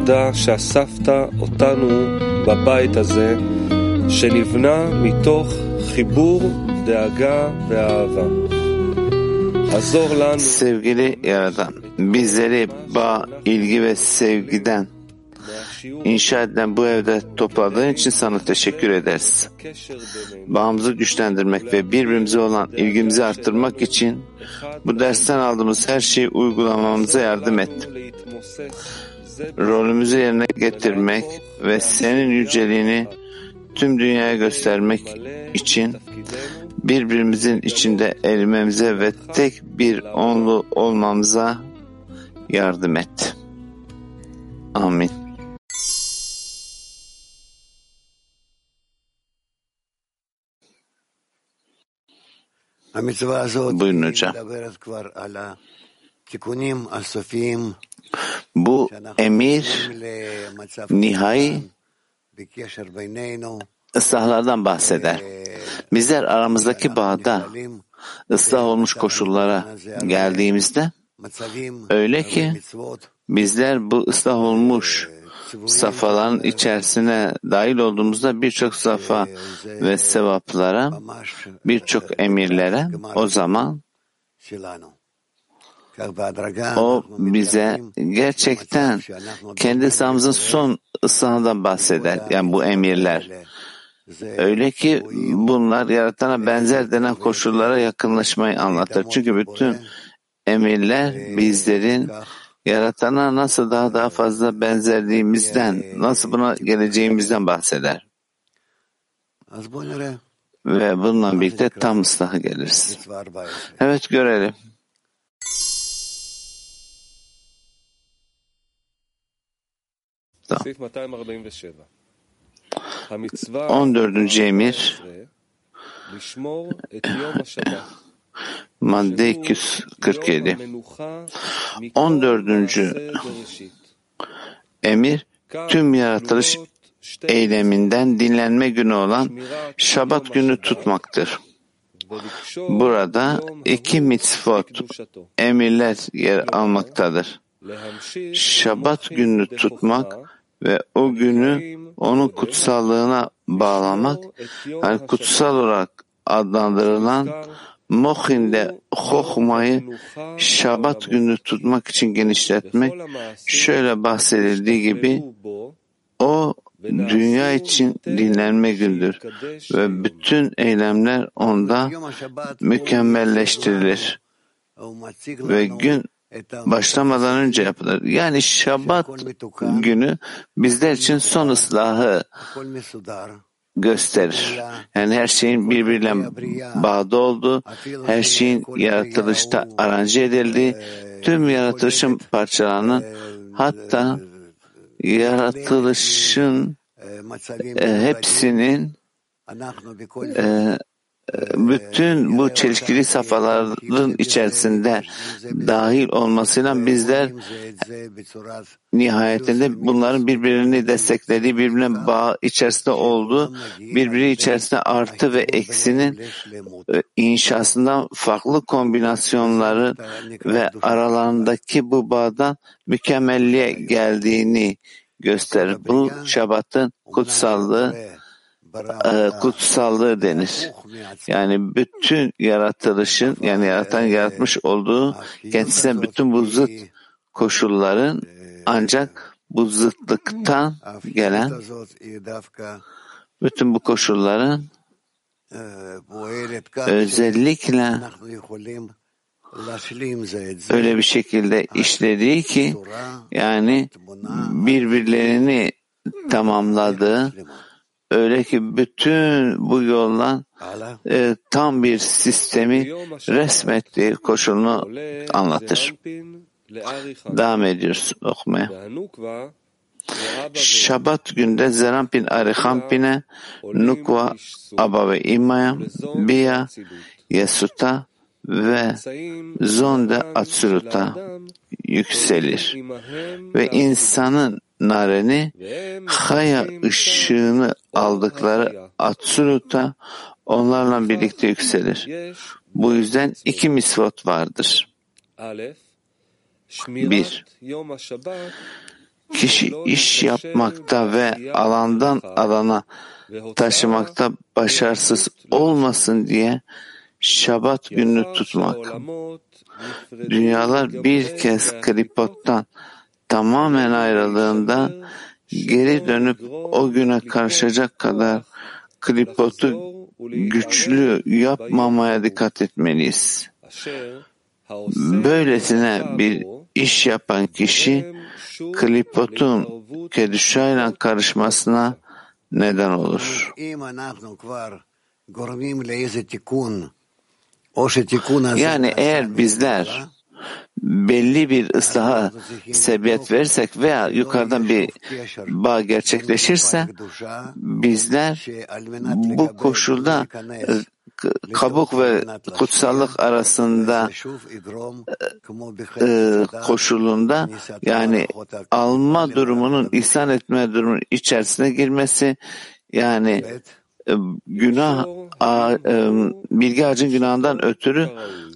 תודה שאספת אותנו בבית הזה, שנבנה מתוך חיבור, דאגה ואהבה. עזור לנו Sevgili Yaradan, bizleri bağ, ilgi ve sevgiden inşa edilen bu evde topladığın için sana teşekkür ederiz. קשר בינינו. Bağımızı güçlendirmek ve birbirimize olan ilgimizi arttırmak için bu dersten aldığımız her şeyi uygulamamıza yardım et. rolümüzü yerine getirmek ve senin yüceliğini tüm dünyaya göstermek için birbirimizin içinde erimemize ve tek bir onlu olmamıza yardım et. Amin. Buyurun hocam. Bu emir nihai ıslahlardan bahseder. Bizler aramızdaki bağda ıslah olmuş koşullara geldiğimizde öyle ki bizler bu ıslah olmuş safhaların içerisine dahil olduğumuzda birçok safa ve sevaplara, birçok emirlere o zaman o bize gerçekten kendi sahamızın son ıslahından bahseder. Yani bu emirler. Öyle ki bunlar yaratana benzer denen koşullara yakınlaşmayı anlatır. Çünkü bütün emirler bizlerin yaratana nasıl daha daha fazla benzerliğimizden, nasıl buna geleceğimizden bahseder. Ve bununla birlikte tam ıslaha geliriz. Evet görelim. da. 14. emir madde 247 14. emir tüm yaratılış eyleminden dinlenme günü olan Şabat günü tutmaktır. Burada iki mitzvot emirler yer almaktadır. Şabat günü tutmak ve o günü onun kutsallığına bağlamak, yani kutsal olarak adlandırılan Mohin'de Hohma'yı Şabat günü tutmak için genişletmek şöyle bahsedildiği gibi o dünya için dinlenme gündür ve bütün eylemler onda mükemmelleştirilir. Ve gün başlamadan önce yapılır. Yani Şabat günü bizler için son ıslahı gösterir. Yani her şeyin birbiriyle bağda olduğu, her şeyin yaratılışta aranje edildiği, tüm yaratılışın parçalarının hatta yaratılışın e, hepsinin e, bütün bu çelişkili safhaların içerisinde dahil olmasıyla bizler nihayetinde bunların birbirini desteklediği, birbirine bağ içerisinde olduğu, birbiri içerisinde artı ve eksinin e, inşasından farklı kombinasyonları ve aralarındaki bu bağdan mükemmelliğe geldiğini gösterir. Bu Şabat'ın kutsallığı ee, kutsallığı denir. Yani bütün yaratılışın yani yaratan yaratmış olduğu kendisine bütün bu zıt koşulların ancak bu zıtlıktan gelen bütün bu koşulların özellikle öyle bir şekilde işlediği ki yani birbirlerini tamamladığı Öyle ki bütün bu yolla e, tam bir sistemi resmettiği koşulunu anlatır. Devam ediyoruz okumaya. Şabat günde Zerampin Arihampin'e, Nukva Aba ve İmma'ya, Biya, Yesut'a ve Zonda Atsurut'a yükselir. Ve insanın nareni Haya ışığını aldıkları Atsurut'a onlarla birlikte yükselir. Bu yüzden iki misvot vardır. Bir, Kişi iş yapmakta ve alandan alana taşımakta başarısız olmasın diye Şabat gününü tutmak. Dünyalar bir kez klipottan tamamen ayrıldığında geri dönüp o güne karışacak kadar klipotu güçlü yapmamaya dikkat etmeliyiz. Böylesine bir iş yapan kişi klipotun kedüşayla karışmasına neden olur. Yani eğer bizler belli bir ıslaha sebebiyet verirsek veya yukarıdan bir bağ gerçekleşirse bizler bu koşulda kabuk ve kutsallık arasında e, koşulunda yani alma durumunun ihsan etme durumunun içerisine girmesi yani e, günah e, bilgi ağacın günahından ötürü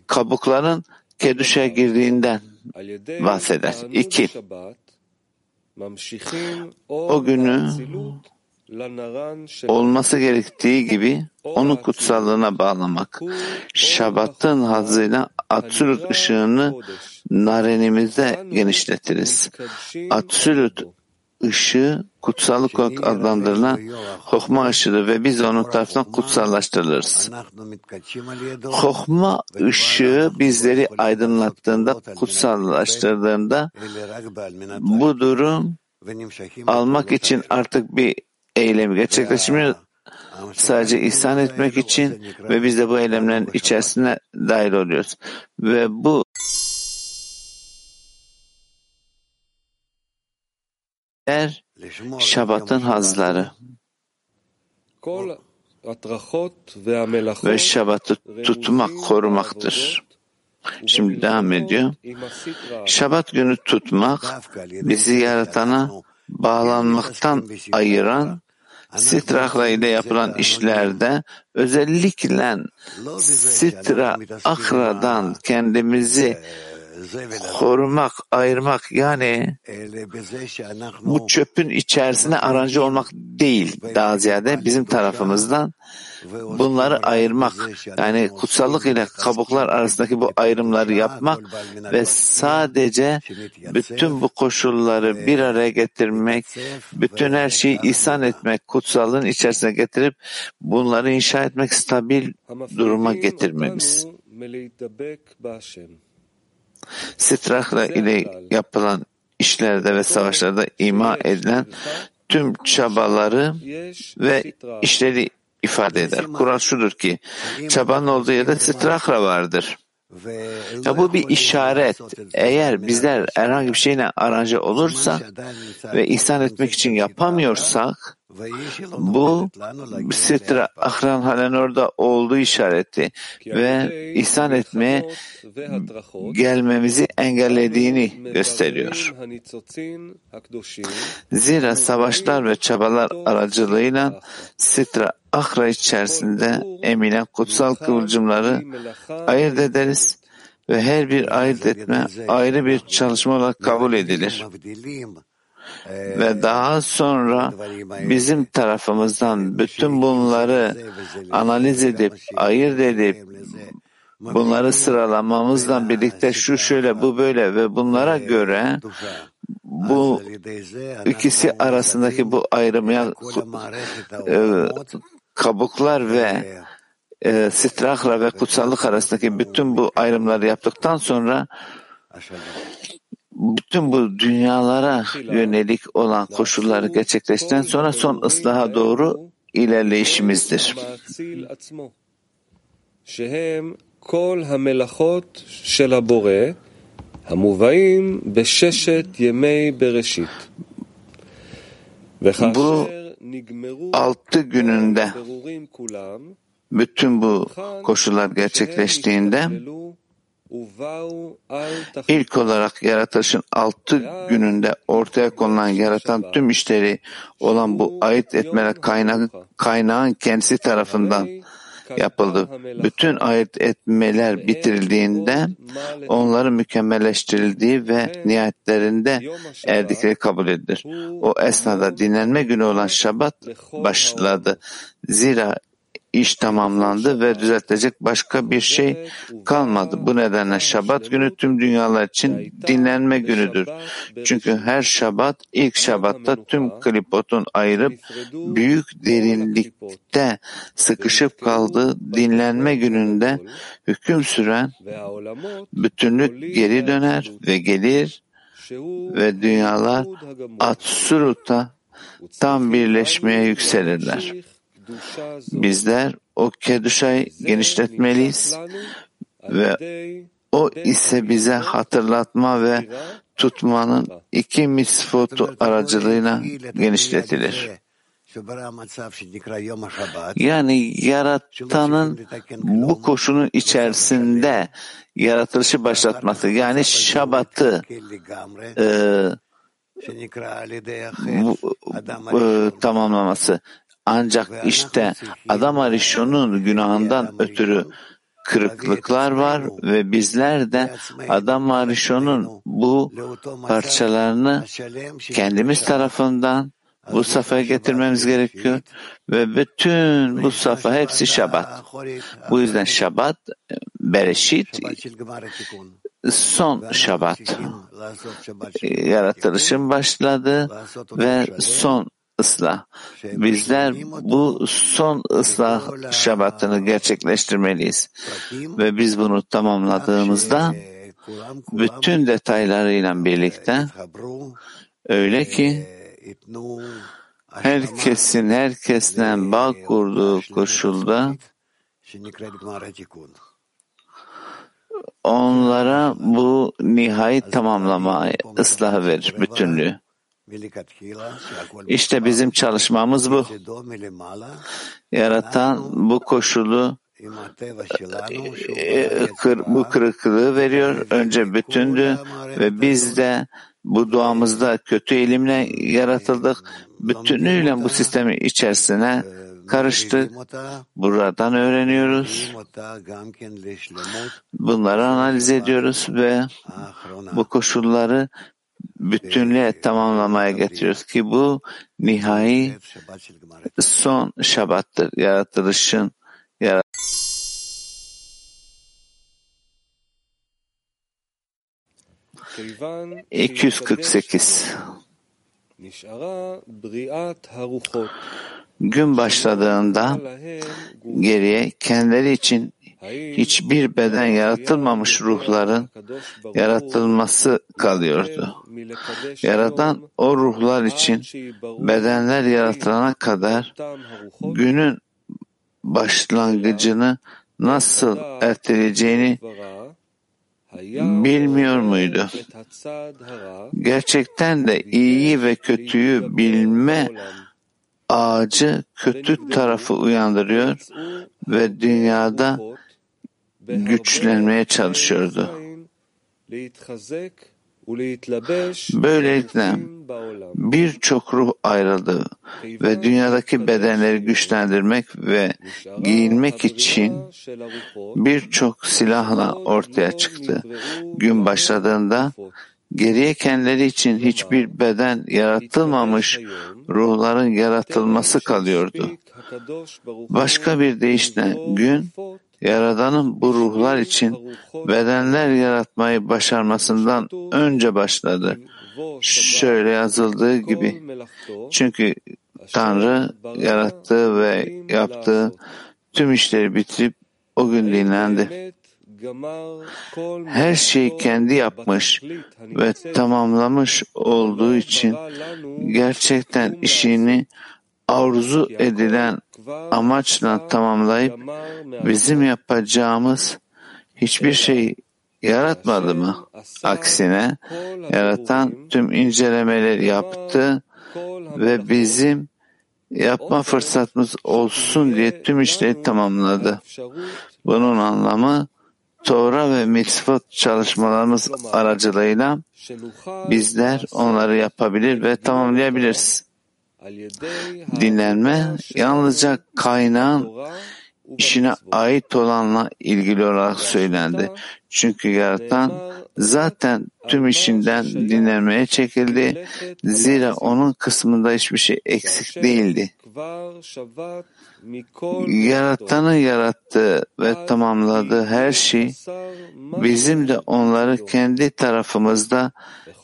kabukların keduşa girdiğinden bahseder. İki, o günü olması gerektiği gibi onun kutsallığına bağlamak. Şabat'ın hazıyla Atsülut ışığını narenimizde genişletiriz. Atsülut ışığı kutsallık olarak adlandırılan hokma ışığıdır ve biz onun tarafından kutsallaştırılırız. Hokma ışığı bizleri aydınlattığında, kutsallaştırdığında bu durum almak için artık bir eylemi gerçekleşmiyor. Sadece ihsan etmek için ve biz de bu eylemlerin içerisine dahil oluyoruz. Ve bu der Şabat'ın hazları ve Şabat'ı tutmak, korumaktır. Şimdi devam ediyor. Şabat günü tutmak bizi yaratana bağlanmaktan ayıran Sitra ile yapılan işlerde özellikle Sitra Akra'dan kendimizi korumak, ayırmak yani bu çöpün içerisine arancı olmak değil daha ziyade bizim tarafımızdan bunları ayırmak. yani kutsallık ile kabuklar arasındaki bu ayrımları yapmak ve sadece bütün bu koşulları bir araya getirmek, bütün her şeyi ihsan etmek, kutsallığın içerisine getirip bunları inşa etmek, stabil duruma getirmemiz. Strakla ile yapılan işlerde ve savaşlarda ima edilen tüm çabaları ve işleri ifade eder. Kural şudur ki çabanın olduğu yerde strakra vardır. Ya bu bir işaret. Eğer bizler herhangi bir şeyle aranje olursa ve ihsan etmek için yapamıyorsak bu sitra ahran halen orada olduğu işareti ve ihsan etmeye gelmemizi engellediğini gösteriyor. Zira savaşlar ve çabalar aracılığıyla sitra ahra içerisinde emilen kutsal kıvılcımları ayırt ederiz ve her bir ayırt etme ayrı bir çalışma olarak kabul edilir ve daha sonra bizim tarafımızdan bütün bunları analiz edip, ayırt edip, bunları sıralamamızla birlikte şu şöyle bu böyle ve bunlara göre bu ikisi arasındaki bu ayrımı e, kabuklar ve e, strakla ve kutsallık arasındaki bütün bu ayrımları yaptıktan sonra bütün bu dünyalara yönelik olan koşulları gerçekleştikten sonra son ıslaha doğru ilerleyişimizdir. כל המלאכות של הבורא המובאים בששת ימי בראשית. Bu altı gününde bütün bu koşullar gerçekleştiğinde İlk olarak yaratılışın altı gününde ortaya konulan yaratan tüm işleri olan bu ait etmeler kaynağı, kaynağın kendisi tarafından yapıldı. Bütün ayırt etmeler bitirildiğinde onların mükemmelleştirildiği ve nihayetlerinde erdikleri kabul edilir. O esnada dinlenme günü olan Şabat başladı. Zira iş tamamlandı ve düzeltecek başka bir şey kalmadı. Bu nedenle Şabat günü tüm dünyalar için dinlenme günüdür. Çünkü her Şabat ilk Şabat'ta tüm klipotun ayırıp büyük derinlikte sıkışıp kaldığı dinlenme gününde hüküm süren bütünlük geri döner ve gelir ve dünyalar Atsurut'a tam birleşmeye yükselirler. Bizler o keduşayı genişletmeliyiz ve o ise bize hatırlatma ve tutmanın iki misfotu aracılığıyla genişletilir. Yani yaratanın bu koşunun içerisinde yaratılışı başlatması yani şabatı e, bu, bu, tamamlaması. Ancak işte Adam Arishon'un günahından ötürü kırıklıklar var ve bizler de Adam Arishon'un bu parçalarını kendimiz tarafından bu safhaya getirmemiz gerekiyor ve bütün bu safha hepsi Şabat. Bu yüzden Şabat, Bereşit, son Şabat. Yaratılışın başladı ve son ıslah. Bizler bu son ıslah şabatını gerçekleştirmeliyiz. Ve biz bunu tamamladığımızda bütün detaylarıyla birlikte öyle ki herkesin herkesten bağ kurduğu koşulda onlara bu nihai tamamlama ıslahı verir, bütünlüğü. İşte bizim çalışmamız bu. Yaratan bu koşulu bu kırıklığı veriyor. Önce bütündü ve biz de bu duamızda kötü eğilimle yaratıldık. Bütünüyle bu sistemi içerisine karıştık. Buradan öğreniyoruz. Bunları analiz ediyoruz ve bu koşulları bütünlüğe tamamlamaya getiriyoruz ki bu nihai son şabattır. Yaratılışın yarat 248 Gün başladığında geriye kendileri için hiçbir beden yaratılmamış ruhların yaratılması kalıyordu. Yaradan o ruhlar için bedenler yaratılana kadar günün başlangıcını nasıl erteleyeceğini bilmiyor muydu? Gerçekten de iyi ve kötüyü bilme ağacı kötü tarafı uyandırıyor ve dünyada güçlenmeye çalışıyordu. Böylelikle birçok ruh ayrıldı ve dünyadaki bedenleri güçlendirmek ve giyinmek için birçok silahla ortaya çıktı. Gün başladığında geriye kendileri için hiçbir beden yaratılmamış ruhların yaratılması kalıyordu. Başka bir deyişle gün Yaradan'ın bu ruhlar için bedenler yaratmayı başarmasından önce başladı. Şöyle yazıldığı gibi. Çünkü Tanrı yarattığı ve yaptığı tüm işleri bitirip o gün dinlendi. Her şeyi kendi yapmış ve tamamlamış olduğu için gerçekten işini arzu edilen amaçla tamamlayıp bizim yapacağımız hiçbir şey yaratmadı mı? Aksine yaratan tüm incelemeleri yaptı ve bizim yapma fırsatımız olsun diye tüm işleri tamamladı. Bunun anlamı Tora ve mitzvot çalışmalarımız aracılığıyla bizler onları yapabilir ve tamamlayabiliriz. Dinlenme yalnızca kaynağın işine ait olanla ilgili olarak söylendi. Çünkü yaratan zaten tüm işinden dinlenmeye çekildi. Zira onun kısmında hiçbir şey eksik değildi. Yaratanın yarattığı ve tamamladığı her şey bizim de onları kendi tarafımızda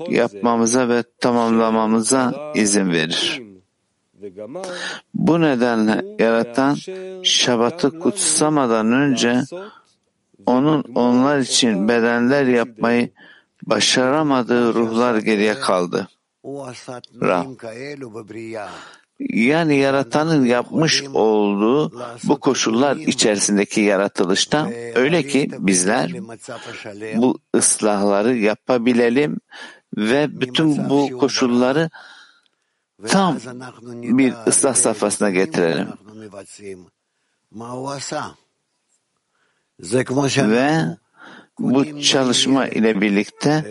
yapmamıza ve tamamlamamıza izin verir. Bu nedenle yaratan Şabat'ı kutsamadan önce onun onlar için bedenler yapmayı başaramadığı ruhlar geriye kaldı. Ra. Yani yaratanın yapmış olduğu bu koşullar içerisindeki yaratılışta öyle ki bizler bu ıslahları yapabilelim ve bütün bu koşulları tam bir ıslah safhasına getirelim. Ve bu çalışma ile birlikte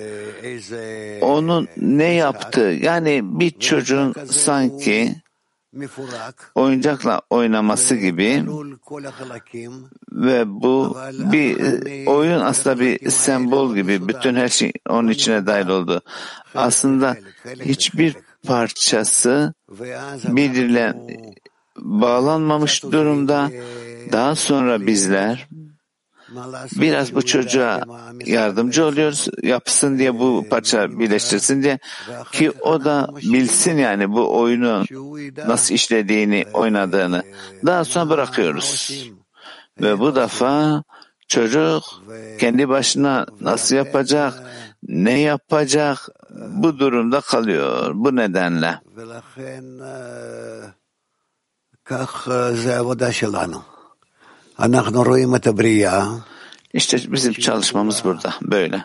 onun ne yaptığı yani bir çocuğun sanki oyuncakla oynaması gibi ve bu bir oyun aslında bir sembol gibi. bütün her şey onun içine dahil oldu. Aslında hiçbir parçası birbirine bağlanmamış durumda. Daha sonra bizler biraz bu çocuğa yardımcı oluyoruz yapsın diye bu parça birleştirsin diye. ki o da bilsin yani bu oyunun nasıl işlediğini oynadığını. Daha sonra bırakıyoruz. Ve bu defa çocuk kendi başına nasıl yapacak ne yapacak? Bu durumda kalıyor. Bu nedenle. İşte bizim çalışmamız burada, böyle.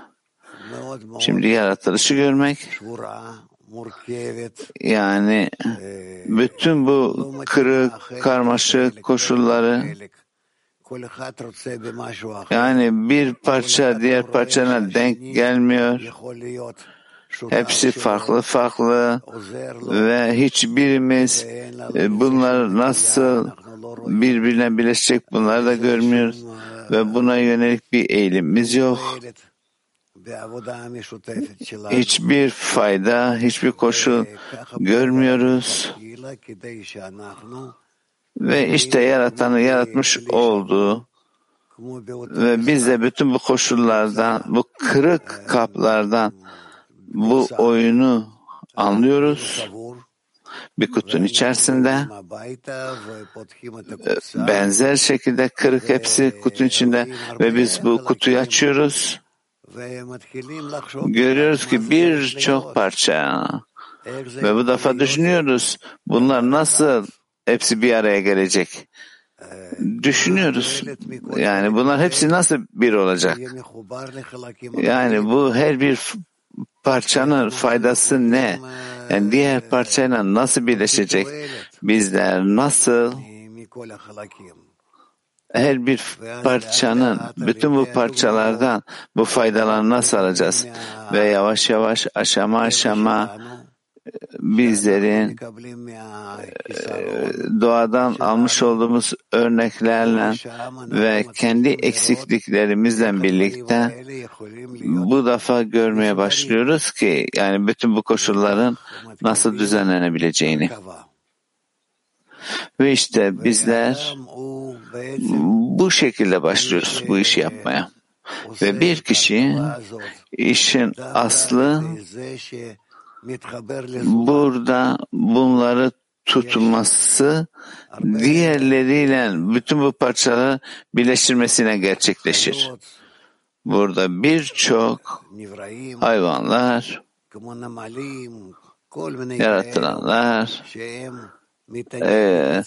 Şimdi yaratılışı görmek, yani bütün bu kırık, karmaşık koşulları, yani bir parça diğer parçana denk gelmiyor. Hepsi farklı farklı ve hiçbirimiz bunlar nasıl birbirine birleşecek bunları da görmüyoruz ve buna yönelik bir eğilimimiz yok. Hiçbir fayda, hiçbir koşul görmüyoruz. Ve işte yaratanı yaratmış olduğu ve biz de bütün bu koşullardan, bu kırık kaplardan bu oyunu anlıyoruz bir kutunun içerisinde benzer şekilde kırık hepsi kutunun içinde ve biz bu kutuyu açıyoruz. Görüyoruz ki birçok parça ve bu defa düşünüyoruz bunlar nasıl hepsi bir araya gelecek. Düşünüyoruz. Yani bunlar hepsi nasıl bir olacak? Yani bu her bir parçanın faydası ne? Yani diğer parçayla nasıl birleşecek? Bizler nasıl her bir parçanın, bütün bu parçalardan bu faydalarını nasıl alacağız? Ve yavaş yavaş aşama aşama bizlerin doğadan almış olduğumuz örneklerle ve kendi eksikliklerimizle birlikte bu defa görmeye başlıyoruz ki yani bütün bu koşulların nasıl düzenlenebileceğini. Ve işte bizler bu şekilde başlıyoruz bu işi yapmaya. Ve bir kişi işin aslı burada bunları tutması diğerleriyle bütün bu parçaları birleştirmesine gerçekleşir. Burada birçok hayvanlar, yaratılanlar, ee,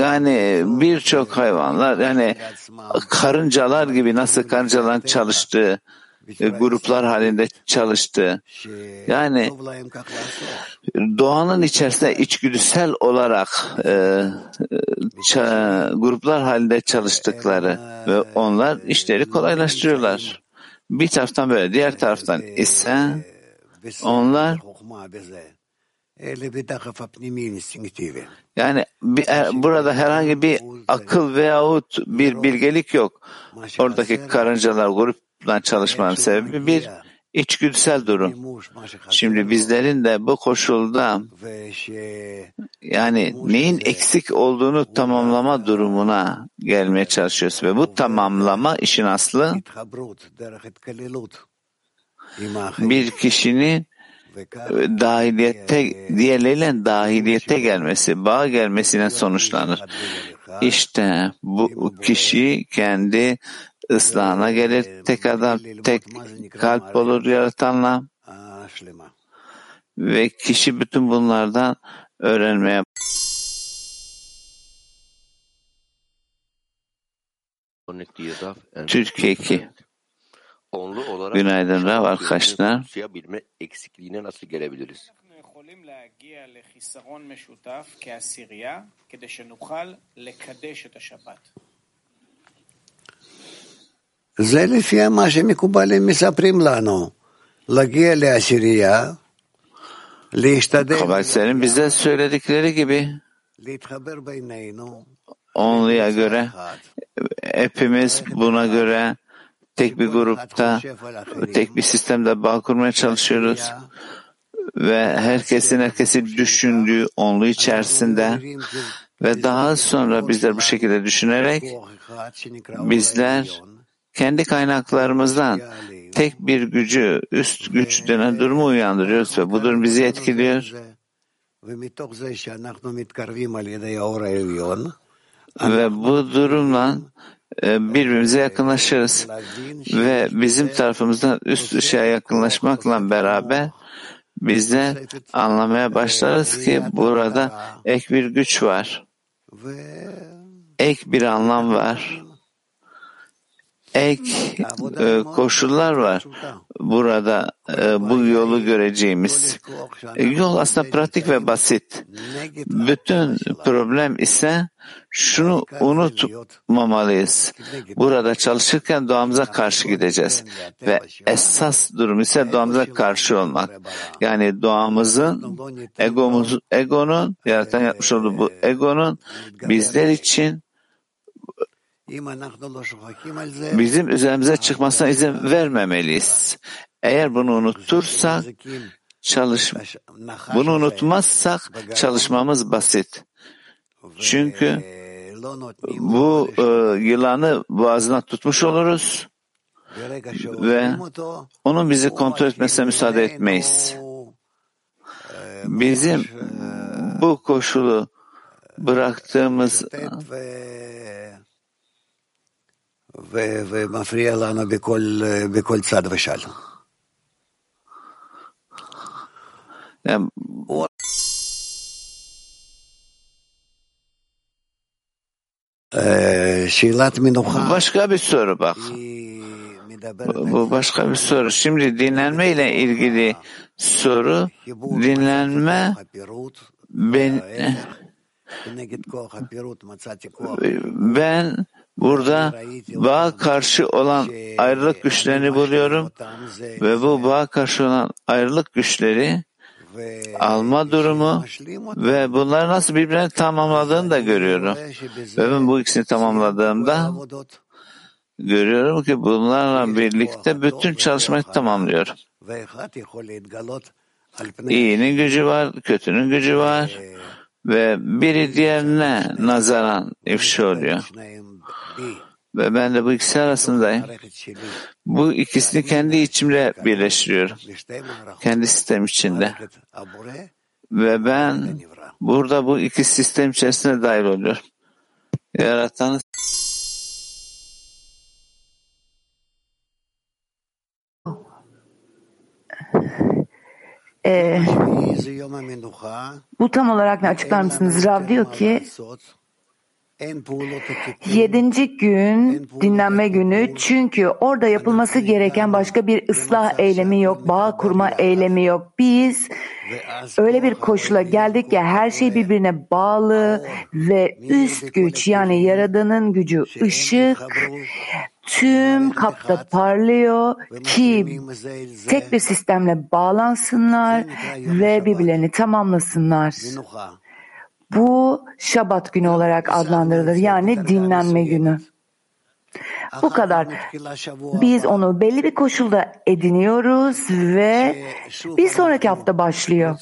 yani birçok hayvanlar yani karıncalar gibi nasıl karıncaların çalıştığı gruplar halinde çalıştı. Yani doğanın içerisinde içgüdüsel olarak e, gruplar halinde çalıştıkları ve onlar işleri kolaylaştırıyorlar. Bir taraftan böyle, diğer taraftan ise onlar Yani bir, e, burada herhangi bir akıl veyahut bir bilgelik yok. Oradaki karıncalar grupla çalışmanın sebebi bir içgüdüsel durum. Şimdi bizlerin de bu koşulda yani neyin eksik olduğunu tamamlama durumuna gelmeye çalışıyoruz ve bu tamamlama işin aslı bir kişinin dahiliyette diğerleriyle dahiliyete gelmesi, bağ gelmesine sonuçlanır. İşte bu kişi kendi ıslahına gelir, tek adam, tek kalp olur yaratanla ve kişi bütün bunlardan öğrenmeye Türkiye 2 Onlu olarak Günaydın Rav şahit arkadaşlar. yönünü kutsayabilme eksikliğine nasıl gelebiliriz? אנחנו יכולים להגיע לחיסרון משותף כעשירייה כדי שנוכל לקדש את השבת. זה לפי מה שמקובלים מספרים לנו. להגיע לעשירייה, להשתדל, Kabahatlerin bize söyledikleri gibi להתחבר בינינו, onluya göre hepimiz buna göre tek bir grupta tek bir sistemde bağ kurmaya çalışıyoruz ve herkesin herkesi düşündüğü onlu içerisinde ve daha sonra bizler bu şekilde düşünerek bizler kendi kaynaklarımızdan tek bir gücü, üst güç denen durumu uyandırıyoruz ve bu durum bizi etkiliyor. Ve bu durumla e, birbirimize yakınlaşırız. Ve bizim tarafımızdan üst ışığa yakınlaşmakla beraber biz de anlamaya başlarız ki burada ek bir güç var. Ek bir anlam var. Ek e, koşullar var. Burada e, bu yolu göreceğimiz. E, Yol aslında pratik ve basit. Bütün problem ise şunu unutmamalıyız. Burada çalışırken doğamıza karşı gideceğiz. Ve esas durum ise doğamıza karşı olmak. Yani doğamızın, egomuz, egonun, yaratan yapmış olduğu bu egonun bizler için Bizim üzerimize çıkmasına izin vermemeliyiz. Eğer bunu unutursak, çalış, bunu unutmazsak çalışmamız basit. Çünkü bu e, yılanı boğazına tutmuş oluruz ve onun bizi kontrol etmesine müsaade etmeyiz. Bizim bu koşulu bıraktığımız ומפריע לנו בכל, בכל צד ושל. yani אה, שאלת מנוחה başka bir soru bak. היא מדברת Bu bu başka bir soru. Şimdi dinlenme ile ilgili soru חיבור dinlenme הפירוט, ben כנגד כוח הפירוט מצאתי כוח ben Burada bağ karşı olan ayrılık güçlerini buluyorum ve bu bağ karşı olan ayrılık güçleri alma durumu ve bunları nasıl birbirini tamamladığını da görüyorum. Ve ben bu ikisini tamamladığımda görüyorum ki bunlarla birlikte bütün çalışmayı tamamlıyorum. İyinin gücü var, kötünün gücü var ve biri diğerine nazaran ifşa oluyor. Ve ben de bu ikisi arasındayım. Bu ikisini kendi içimle birleştiriyorum. Kendi sistem içinde. Ve ben burada bu iki sistem içerisine dahil oluyorum. Yaratan ee, ee, bu tam olarak ne açıklar mısınız? Rav diyor ki Yedinci gün dinlenme günü. çünkü orada yapılması gereken başka bir ıslah eylemi yok, bağ kurma eylemi yok. Biz öyle bir koşula geldik ya her şey birbirine bağlı ve üst güç yani Yaradan'ın gücü ışık tüm kapta parlıyor ki tek bir sistemle bağlansınlar ve birbirlerini tamamlasınlar. Bu Şabat günü olarak adlandırılır. Yani dinlenme günü. Bu kadar. Biz onu belli bir koşulda ediniyoruz ve bir sonraki hafta başlıyor.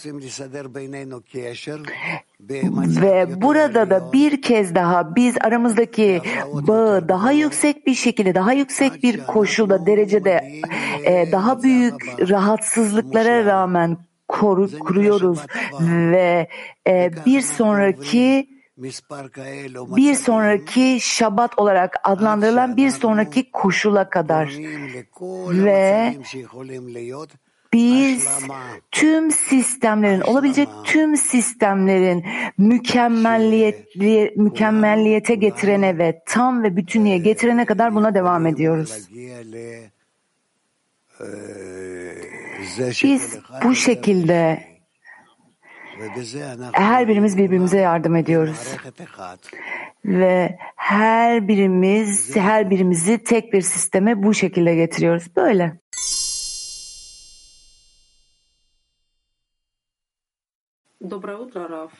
Ve burada da bir kez daha biz aramızdaki bağı daha yüksek bir şekilde, daha yüksek bir koşulda, derecede e, daha büyük rahatsızlıklara rağmen koru, kuruyoruz ve e, bir sonraki bir sonraki şabat olarak adlandırılan bir sonraki koşula kadar ve biz tüm sistemlerin olabilecek tüm sistemlerin mükemmelliyet mükemmelliyete getirene ve tam ve bütünlüğe getirene kadar buna devam ediyoruz. Biz bu şekilde her birimiz birbirimize yardım ediyoruz. Ve her birimiz, her birimizi tek bir sisteme bu şekilde getiriyoruz. Böyle. Доброе утро, Раф.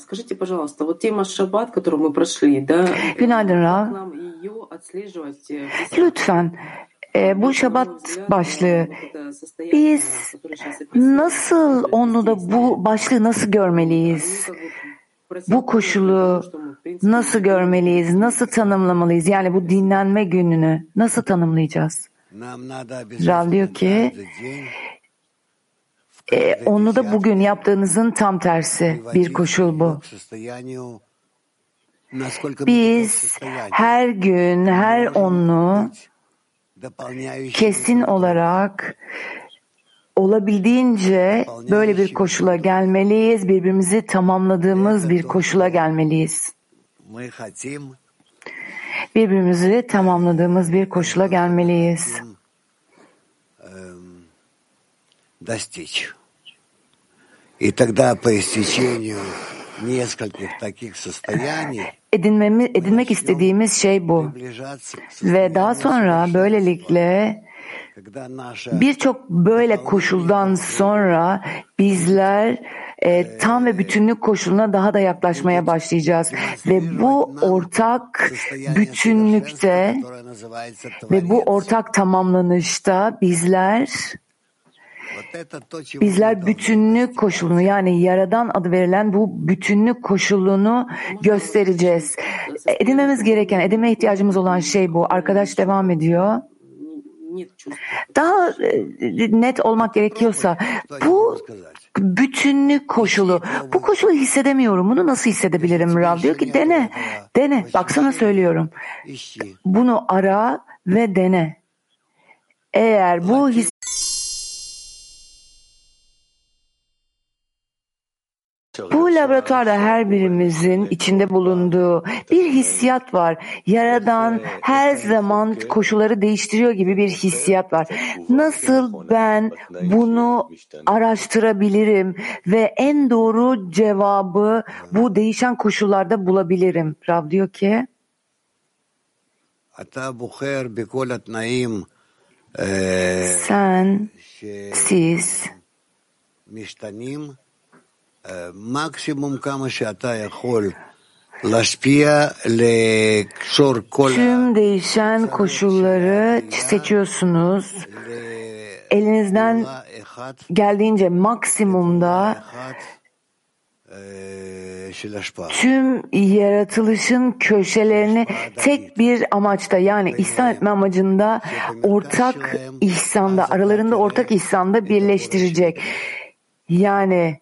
Скажите, пожалуйста, вот тема шаббат, которую мы прошли, да, Günaydın Rav. нам ее отслеживать? Lütfen e, bu şabat başlığı biz nasıl onu da bu başlığı nasıl görmeliyiz? Bu koşulu nasıl görmeliyiz? Nasıl tanımlamalıyız? Yani bu dinlenme gününü nasıl tanımlayacağız? Rav diyor ki e, onu da bugün yaptığınızın tam tersi bir koşul bu. Biz her gün her onlu kesin olarak olabildiğince böyle bir koşula gelmeliyiz. Birbirimizi tamamladığımız bir koşula gelmeliyiz. Birbirimizi tamamladığımız bir koşula gelmeliyiz. достичь. И тогда по истечению нескольких таких состояний Edinmemi, edinmek istediğimiz şey bu. Ve daha sonra böylelikle birçok böyle koşuldan sonra bizler e, tam ve bütünlük koşuluna daha da yaklaşmaya başlayacağız. Ve bu ortak bütünlükte ve bu ortak tamamlanışta bizler Bizler bütünlük koşulunu yani yaradan adı verilen bu bütünlük koşulunu göstereceğiz. Edinmemiz gereken, edinme ihtiyacımız olan şey bu. Arkadaş devam ediyor. Daha net olmak gerekiyorsa bu bütünlük koşulu. Bu koşulu hissedemiyorum. Bunu nasıl hissedebilirim Rav? Diyor ki dene. Dene. Baksana söylüyorum. Bunu ara ve dene. Eğer bu his laboratuvarda her birimizin içinde bulunduğu bir hissiyat var. Yaradan her zaman koşulları değiştiriyor gibi bir hissiyat var. Nasıl ben bunu araştırabilirim ve en doğru cevabı bu değişen koşullarda bulabilirim? Rav diyor ki sen, siz maksimum kama şata yakol Tüm değişen koşulları seçiyorsunuz. Elinizden geldiğince maksimumda tüm yaratılışın köşelerini tek bir amaçta yani ihsan etme amacında ortak ihsanda aralarında ortak ihsanda birleştirecek. Yani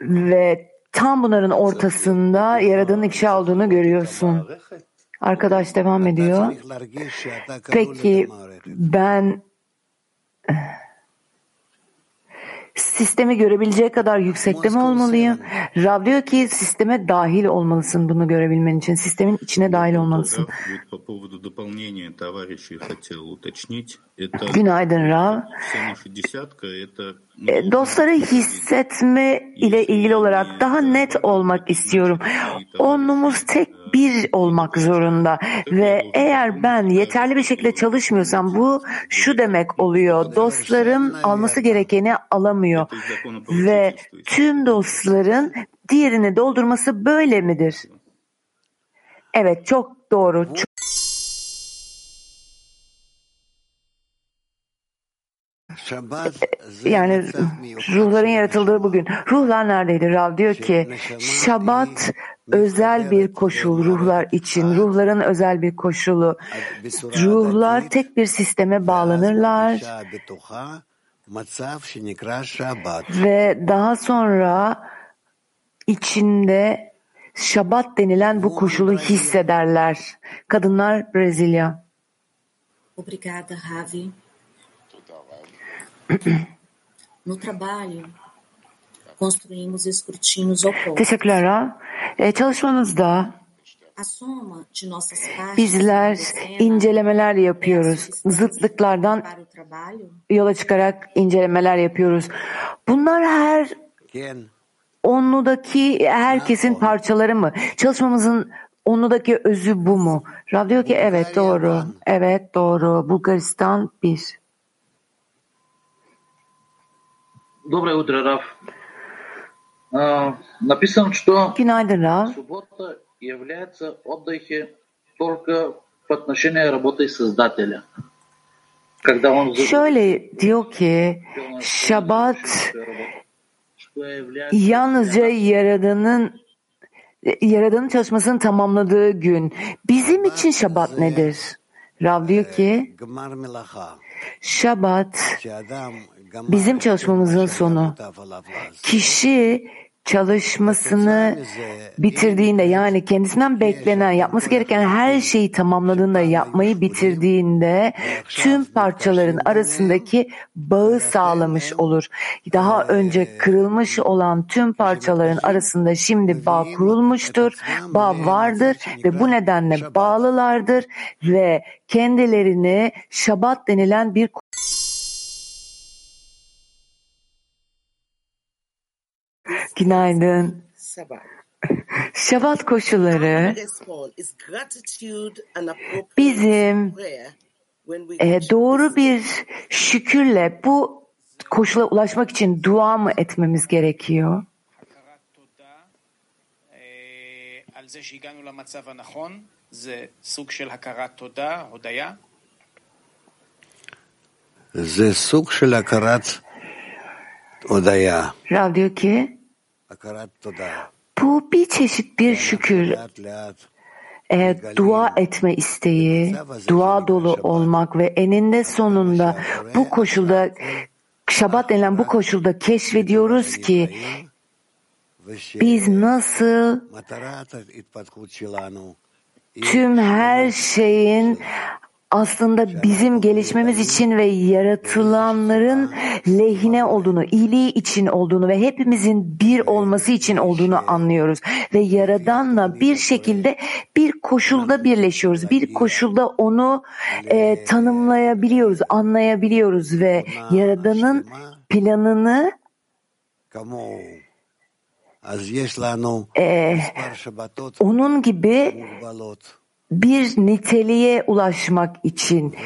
ve tam bunların ortasında Yaradan'ın ifşa olduğunu görüyorsun. Arkadaş devam ediyor. Peki ben sistemi görebileceği kadar yüksekte mi olmalıyım? Rab diyor ki sisteme dahil olmalısın bunu görebilmen için. Sistemin içine dahil olmalısın. Günaydın Rav. Dostları hissetme ile ilgili olarak daha net olmak istiyorum. Onumuz tek bir olmak zorunda. Ve eğer ben yeterli bir şekilde çalışmıyorsam bu şu demek oluyor. Dostlarım alması gerekeni alamıyor. Ve tüm dostların diğerini doldurması böyle midir? Evet çok doğru. Çok yani ruhların yaratıldığı bugün. Ruhlar neredeydi? Rav diyor ki Şabat özel bir koşul ruhlar için. Ruhların özel bir koşulu. Ruhlar tek bir sisteme bağlanırlar ve daha sonra içinde Şabat denilen bu koşulu hissederler. Kadınlar Brezilya. Obrigada, Ravi. No trabalho, construímos escrutínios opostos. Teşekkürler Rav. Çalışmamızda A soma de nossas partes bizler estabelece incelemeler yapıyoruz. a substância Zıtlıklardan yola çıkarak incelemeler yapıyoruz. Bunlar her onludaki herkesin parçaları mı? Çalışmamızın onludaki özü bu mu? Rav diyor ki evet doğru. Evet doğru. Bulgaristan bir. Доброе утро, Раф. Написано, что суббота является отдыхе только по отношению работы Создателя. Когда он Şöyle diyor ki Şabat yalnızca Yaradan'ın Yaradan'ın çalışmasını tamamladığı gün. Bizim için Şabat nedir? Rav diyor ki Şabat bizim çalışmamızın sonu. Kişi çalışmasını bitirdiğinde yani kendisinden beklenen yapması gereken her şeyi tamamladığında yapmayı bitirdiğinde tüm parçaların arasındaki bağı sağlamış olur. Daha önce kırılmış olan tüm parçaların arasında şimdi bağ kurulmuştur, bağ vardır ve bu nedenle bağlılardır ve kendilerini Şabat denilen bir Günaydın. Şabat koşulları bizim e, doğru bir şükürle bu koşula ulaşmak için dua mı etmemiz gerekiyor? Ze. Rav diyor ki bu bir çeşit bir şükür. e, dua etme isteği, dua dolu olmak ve eninde sonunda bu koşulda Şabat denilen bu koşulda keşfediyoruz ki biz nasıl tüm her şeyin aslında bizim gelişmemiz için ve yaratılanların lehine olduğunu, iyiliği için olduğunu ve hepimizin bir olması için olduğunu anlıyoruz. Ve Yaradan'la bir şekilde bir koşulda birleşiyoruz. Bir koşulda onu e, tanımlayabiliyoruz, anlayabiliyoruz ve Yaradan'ın planını e, onun gibi bir niteliğe ulaşmak için.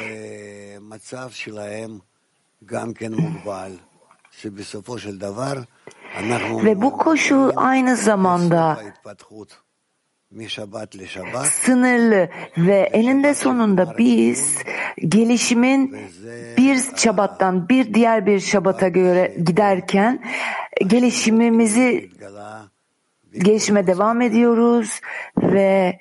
Ve bu koşul aynı zamanda sınırlı ve eninde sonunda biz gelişimin bir şabattan bir diğer bir şabata göre giderken gelişimimizi gelişime devam ediyoruz ve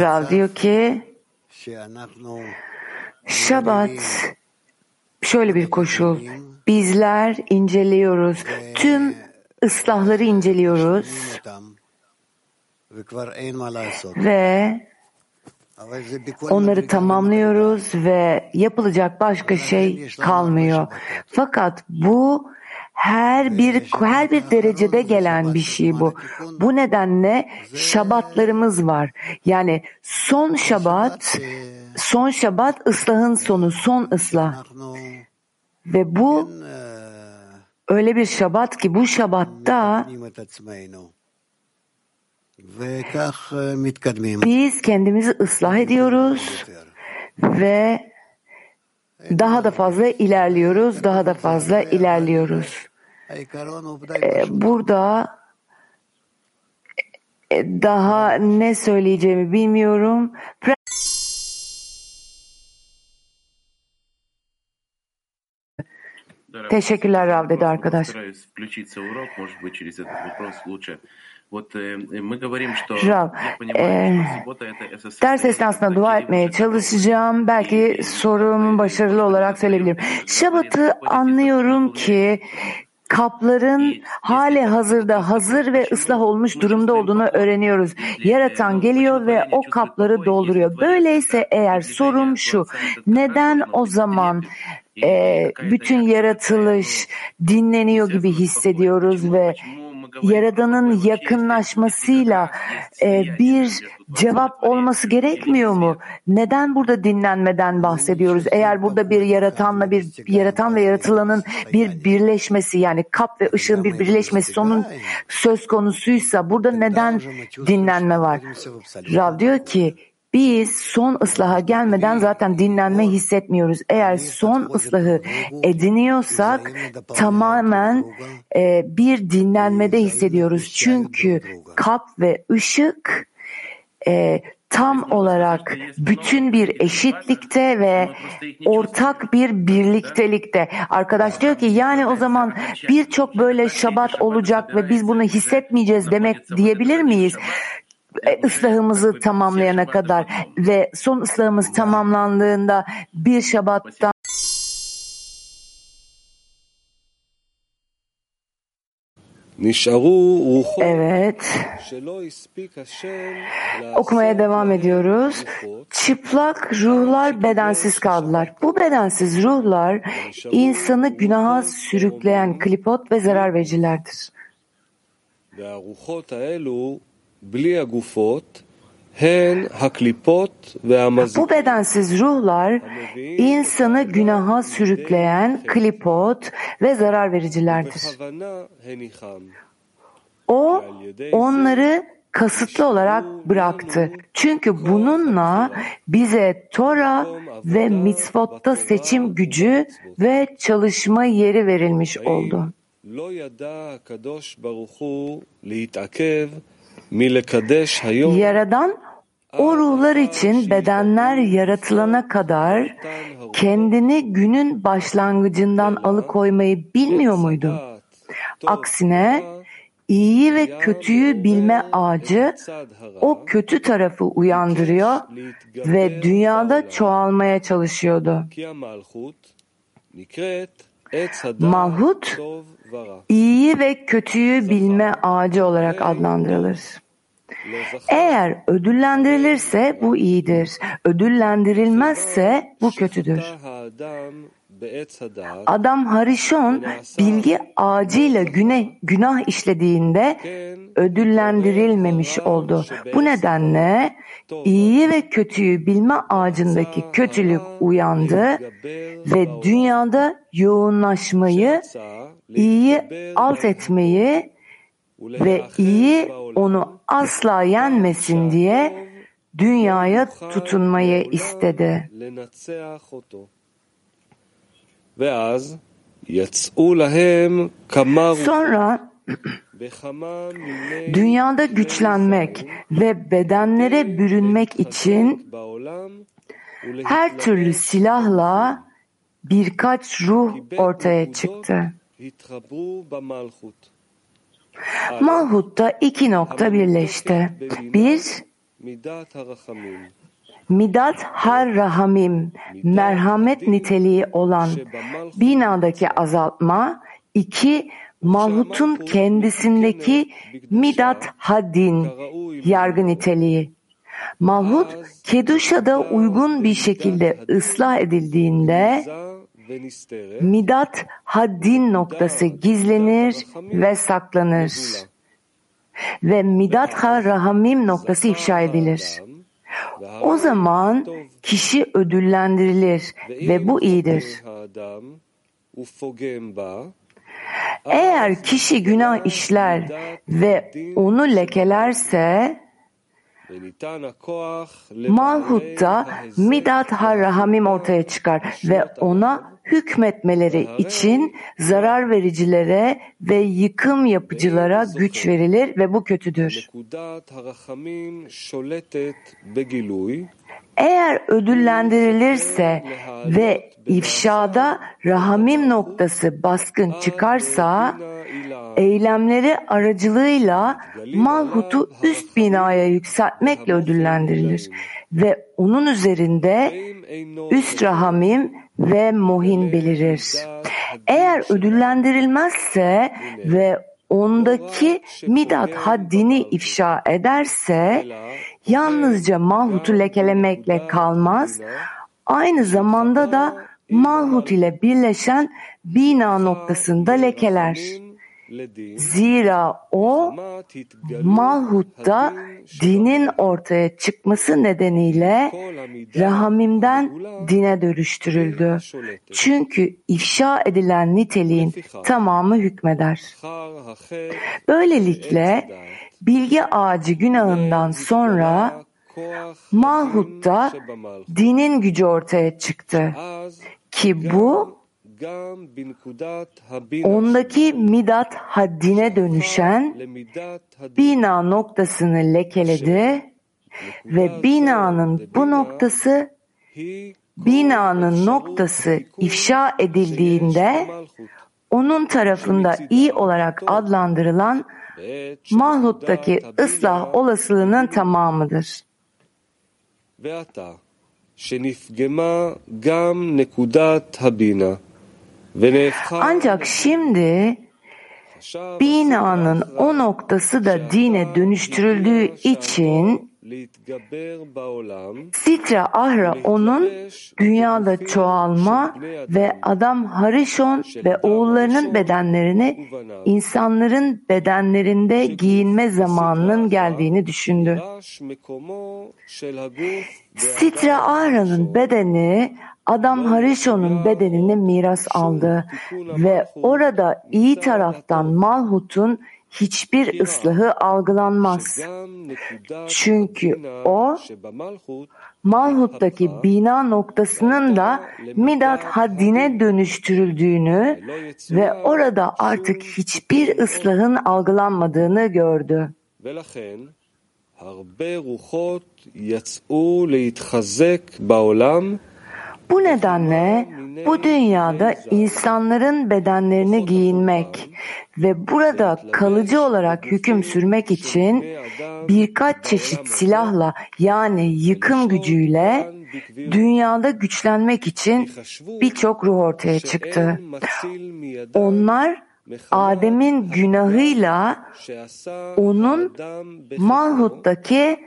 Rav diyor ki Şabat şöyle bir koşul. Bizler inceliyoruz. Tüm ıslahları inceliyoruz. Ve onları tamamlıyoruz ve yapılacak başka şey kalmıyor. Fakat bu her bir her bir derecede gelen bir şey bu. Bu nedenle şabatlarımız var. Yani son şabat son şabat ıslahın sonu, son ıslah. Ve bu öyle bir şabat ki bu şabatta biz kendimizi ıslah ediyoruz ve daha da fazla ilerliyoruz, daha da fazla ilerliyoruz. Ee, burada e, daha ne söyleyeceğimi bilmiyorum. Teşekkürler Rav arkadaş. Jural, e, ders esnasında dua etmeye çalışacağım. Belki sorumu başarılı olarak söyleyebilirim. Şabat'ı anlıyorum ki kapların hali hazırda hazır ve ıslah olmuş durumda olduğunu öğreniyoruz. Yaratan geliyor ve o kapları dolduruyor. Böyleyse eğer sorum şu, neden o zaman e, bütün yaratılış dinleniyor gibi hissediyoruz ve Yaradan'ın yakınlaşmasıyla e, bir cevap olması gerekmiyor mu? Neden burada dinlenmeden bahsediyoruz? Eğer burada bir yaratanla bir yaratan ve yaratılanın bir birleşmesi yani kap ve ışığın bir birleşmesi sonun söz konusuysa burada neden dinlenme var? Rav diyor ki biz son ıslaha gelmeden zaten dinlenme hissetmiyoruz. Eğer son ıslahı ediniyorsak tamamen e, bir dinlenmede hissediyoruz. Çünkü kap ve ışık e, tam olarak bütün bir eşitlikte ve ortak bir birliktelikte. Arkadaş diyor ki yani o zaman birçok böyle şabat olacak ve biz bunu hissetmeyeceğiz demek diyebilir miyiz? E, ıslahımızı tamamlayana kadar ve son ıslahımız tamamlandığında bir Şabat'tan Evet. Okumaya devam ediyoruz. Çıplak ruhlar bedensiz kaldılar. Bu bedensiz ruhlar insanı günaha sürükleyen klipot ve zarar vericilerdir. Bu bedensiz ruhlar insanı günaha sürükleyen klipot ve zarar vericilerdir. O onları kasıtlı olarak bıraktı. Çünkü bununla bize Tora ve mitzvotta seçim gücü ve çalışma yeri verilmiş oldu. Yaradan o ruhlar için bedenler yaratılana kadar kendini günün başlangıcından alıkoymayı bilmiyor muydu? Aksine İyiyi ve kötüyü bilme ağacı o kötü tarafı uyandırıyor ve dünyada çoğalmaya çalışıyordu. Malhut, iyiyi ve kötüyü bilme ağacı olarak adlandırılır. Eğer ödüllendirilirse bu iyidir. Ödüllendirilmezse bu kötüdür. Adam Harishon bilgi ağacıyla güne, günah işlediğinde ödüllendirilmemiş oldu. Bu nedenle iyi ve kötüyü bilme ağacındaki kötülük uyandı ve dünyada yoğunlaşmayı, iyi alt etmeyi ve iyi onu asla yenmesin diye dünyaya tutunmayı istedi. Sonra dünyada güçlenmek ve bedenlere bürünmek için her türlü silahla birkaç ruh ortaya çıktı. Malhut'ta iki nokta birleşti. Bir, Midat har rahamim, merhamet niteliği olan binadaki azaltma, iki, Malhut'un kendisindeki midat haddin, yargı niteliği. Malhut, Keduşa'da uygun bir şekilde ıslah edildiğinde Midat haddin noktası gizlenir ve saklanır. Ve midat ha rahamim noktası ifşa edilir. O zaman kişi ödüllendirilir ve bu iyidir. Eğer kişi günah işler ve onu lekelerse Malhut'ta Midat Har-Rahamim ortaya çıkar ve ona hükmetmeleri için zarar vericilere ve yıkım yapıcılara güç verilir ve bu kötüdür. Eğer ödüllendirilirse ve ifşada rahamim noktası baskın çıkarsa eylemleri aracılığıyla malhutu üst binaya yükseltmekle ödüllendirilir ve onun üzerinde üst rahamim ve mohin belirir. Eğer ödüllendirilmezse ve ondaki midat haddini ifşa ederse yalnızca Malhut'u lekelemekle kalmaz, aynı zamanda da Malhut ile birleşen bina noktasında lekeler. Zira o Malhut'ta dinin ortaya çıkması nedeniyle Rahamim'den dine dönüştürüldü. Çünkü ifşa edilen niteliğin tamamı hükmeder. Böylelikle bilgi ağacı günahından sonra Malhut'ta dinin gücü ortaya çıktı. Ki bu ondaki midat haddine dönüşen bina noktasını lekeledi ve binanın bu noktası binanın noktası ifşa edildiğinde onun tarafında iyi olarak adlandırılan Malhut'taki ıslah olasılığının tamamıdır. Ancak şimdi binanın o noktası da dine dönüştürüldüğü için Sitra Ahra onun dünyada çoğalma ve adam Harishon ve oğullarının bedenlerini insanların bedenlerinde giyinme zamanının geldiğini düşündü. Sitra Ahra'nın bedeni Adam Harishon'un bedenini miras aldı ve orada iyi taraftan Malhut'un hiçbir ıslahı algılanmaz. גם נקודת Çünkü הבינה o שבמלכות Malhut'taki bina noktasının da Midat haddine dönüştürüldüğünü ve orada artık hiçbir ıslahın algılanmadığını gördü. ולכן הרבה רוחות יצאו להתחזק בעולם bu nedenle bu dünyada insanların bedenlerine giyinmek ve burada kalıcı olarak hüküm sürmek için birkaç çeşit silahla yani yıkım gücüyle dünyada güçlenmek için birçok ruh ortaya çıktı. Onlar Adem'in günahıyla onun Malhut'taki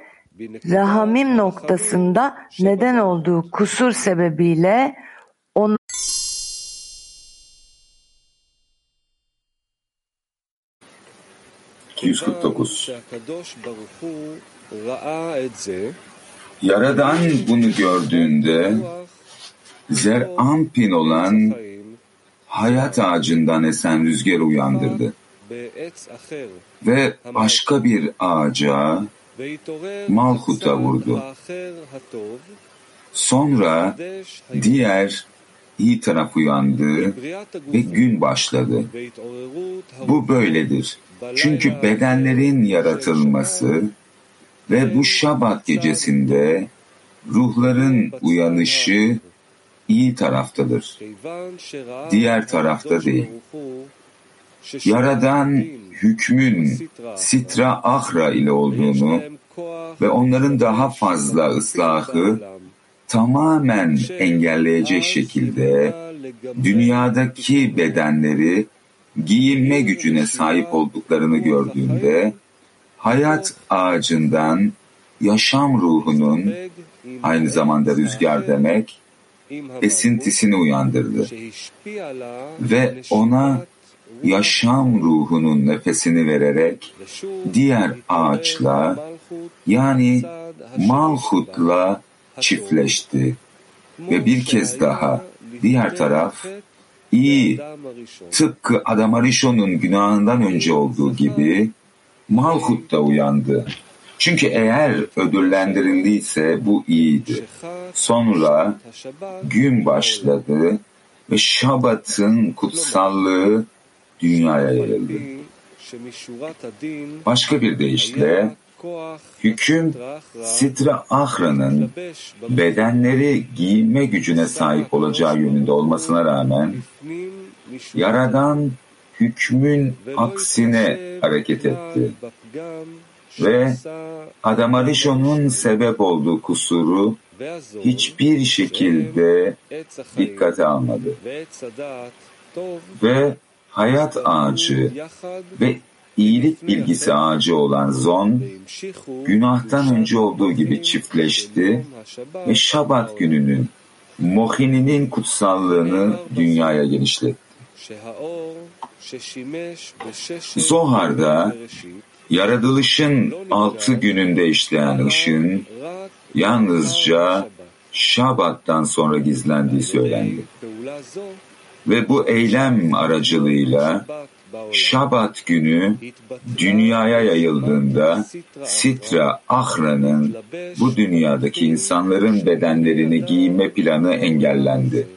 rahamim noktasında neden olduğu kusur sebebiyle on Yaradan bunu gördüğünde zerampin olan hayat ağacından esen rüzgar uyandırdı. Ve başka bir ağaca Malkut'a vurdu. Sonra diğer iyi taraf uyandı ve gün başladı. Bu böyledir. Çünkü bedenlerin yaratılması ve bu Şabat gecesinde ruhların uyanışı iyi taraftadır. Diğer tarafta değil. Yaradan hükmün sitra ahra ile olduğunu ve onların daha fazla ıslahı tamamen engelleyecek şekilde dünyadaki bedenleri giyinme gücüne sahip olduklarını gördüğünde hayat ağacından yaşam ruhunun aynı zamanda rüzgar demek esintisini uyandırdı. Ve ona yaşam ruhunun nefesini vererek diğer ağaçla yani Malhut'la çiftleşti ve bir kez daha diğer taraf iyi tıpkı Adam Arishon'un günahından önce olduğu gibi Malhut da uyandı. Çünkü eğer ödüllendirildiyse bu iyiydi. Sonra gün başladı ve Şabat'ın kutsallığı dünyaya yayıldı. Başka bir deyişle hüküm Sitra Ahra'nın bedenleri giyme gücüne sahip olacağı yönünde olmasına rağmen Yaradan hükmün aksine hareket etti ve Adam Arishon'un sebep olduğu kusuru hiçbir şekilde dikkate almadı. Ve hayat ağacı ve iyilik bilgisi ağacı olan Zon, günahtan önce olduğu gibi çiftleşti ve Şabat gününün Mohininin kutsallığını dünyaya genişletti. Zohar'da yaratılışın altı gününde işleyen ışığın yalnızca Şabat'tan sonra gizlendiği söylendi. Ve bu eylem aracılığıyla Şabat günü dünyaya yayıldığında Sitra Ahra'nın bu dünyadaki insanların bedenlerini giyme planı engellendi.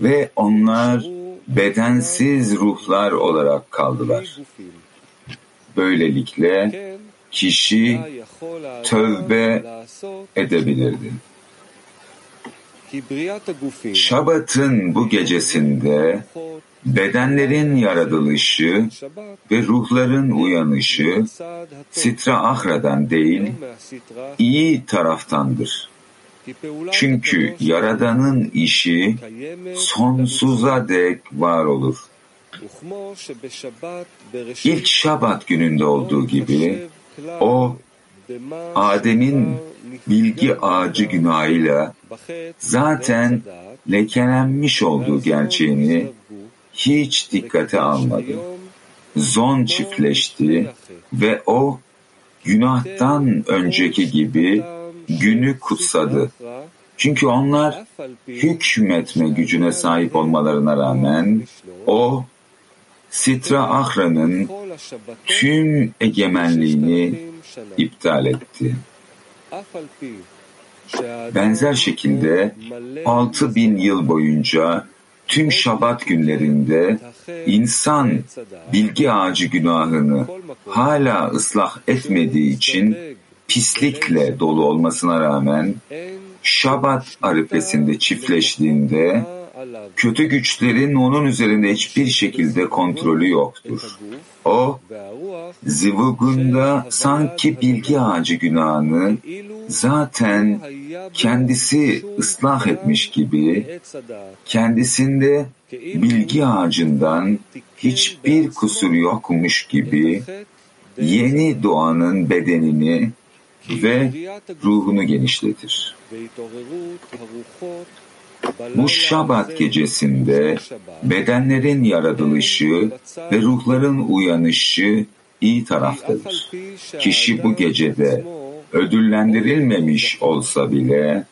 Ve onlar bedensiz ruhlar olarak kaldılar. Böylelikle kişi tövbe edebilirdi. Şabat'ın bu gecesinde bedenlerin yaratılışı ve ruhların uyanışı Sitra Ahra'dan değil, iyi taraftandır. Çünkü Yaradan'ın işi sonsuza dek var olur. İlk Şabat gününde olduğu gibi o Adem'in bilgi ağacı günahıyla zaten lekelenmiş olduğu gerçeğini hiç dikkate almadı. Zon çiftleşti ve o günahtan önceki gibi günü kutsadı. Çünkü onlar hükmetme gücüne sahip olmalarına rağmen o Sitra Ahra'nın tüm egemenliğini iptal etti. Benzer şekilde 6000 yıl boyunca tüm şabat günlerinde insan bilgi ağacı günahını hala ıslah etmediği için pislikle dolu olmasına rağmen şabat arifesinde çiftleştiğinde kötü güçlerin onun üzerinde hiçbir şekilde kontrolü yoktur. O, zivugunda sanki bilgi ağacı günahını zaten kendisi ıslah etmiş gibi, kendisinde bilgi ağacından hiçbir kusur yokmuş gibi, yeni doğanın bedenini ve ruhunu genişletir. Bu Şabat gecesinde bedenlerin yaratılışı ve ruhların uyanışı iyi taraftadır. Kişi bu gecede ödüllendirilmemiş olsa bile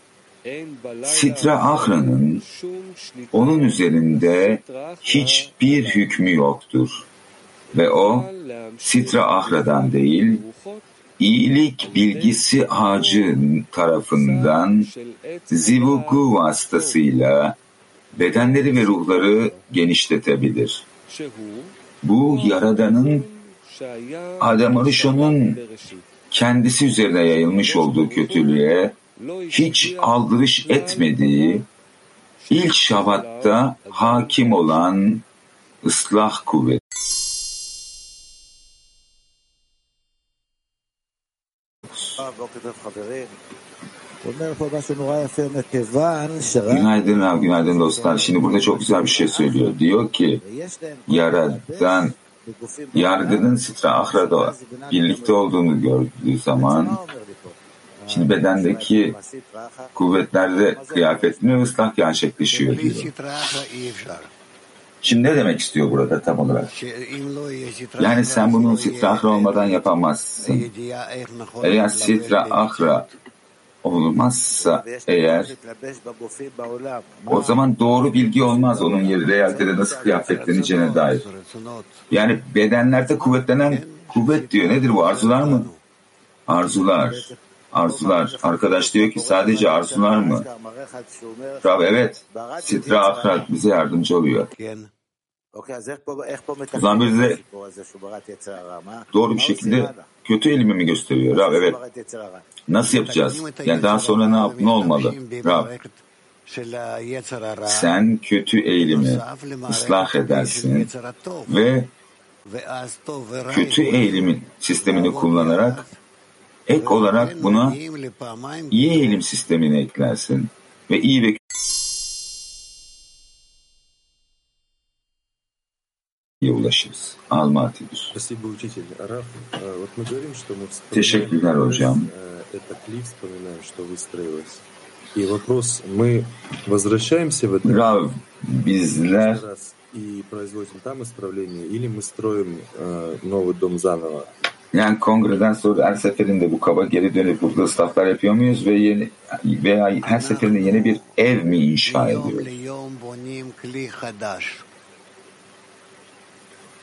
Sitra Ahra'nın onun üzerinde hiçbir hükmü yoktur. Ve o Sitra Ahra'dan değil, iyilik bilgisi ağacı tarafından zivugu vasıtasıyla bedenleri ve ruhları genişletebilir. Bu Yaradan'ın Adam Arishon'un kendisi üzerine yayılmış olduğu kötülüğe hiç aldırış etmediği ilk şabatta hakim olan ıslah kuvvet. Günaydın Rav, günaydın dostlar. Şimdi burada çok güzel bir şey söylüyor. Diyor ki, Yaradan yargının Sitra Ahra'da birlikte olduğunu gördüğü zaman şimdi bedendeki kuvvetlerde kıyafetini ıslah gerçekleşiyor diyor. Şimdi ne demek istiyor burada tam olarak? Yani sen bunu sitra ahra olmadan yapamazsın. Eğer sitra ahra olmazsa eğer o zaman doğru bilgi olmaz onun yeri realitede nasıl kıyafetleneceğine dair. Yani bedenlerde kuvvetlenen kuvvet diyor. Nedir bu? Arzular mı? Arzular. Arzular. Arkadaş diyor ki sadece arzular mı? Rab evet. Sitra Akrat bize yardımcı oluyor. O zaman bize doğru bir şekilde kötü elimi mi gösteriyor? Rab evet. Nasıl yapacağız? Yani daha sonra ne, yap, ne olmalı? Rab sen kötü eğilimi ıslah edersin ve kötü eğilimin sistemini kullanarak ek olarak buna iyi eğilim sistemini eklersin ve iyi ve мы возвращаемся в это Rav, bizler раз и производим там исправление, или мы строим э, новый дом заново? yani kongreden sonra her seferinde bu kaba geri dönüp burada ıslahlar yapıyor muyuz ve yeni veya her seferinde yeni bir ev mi inşa ediyoruz?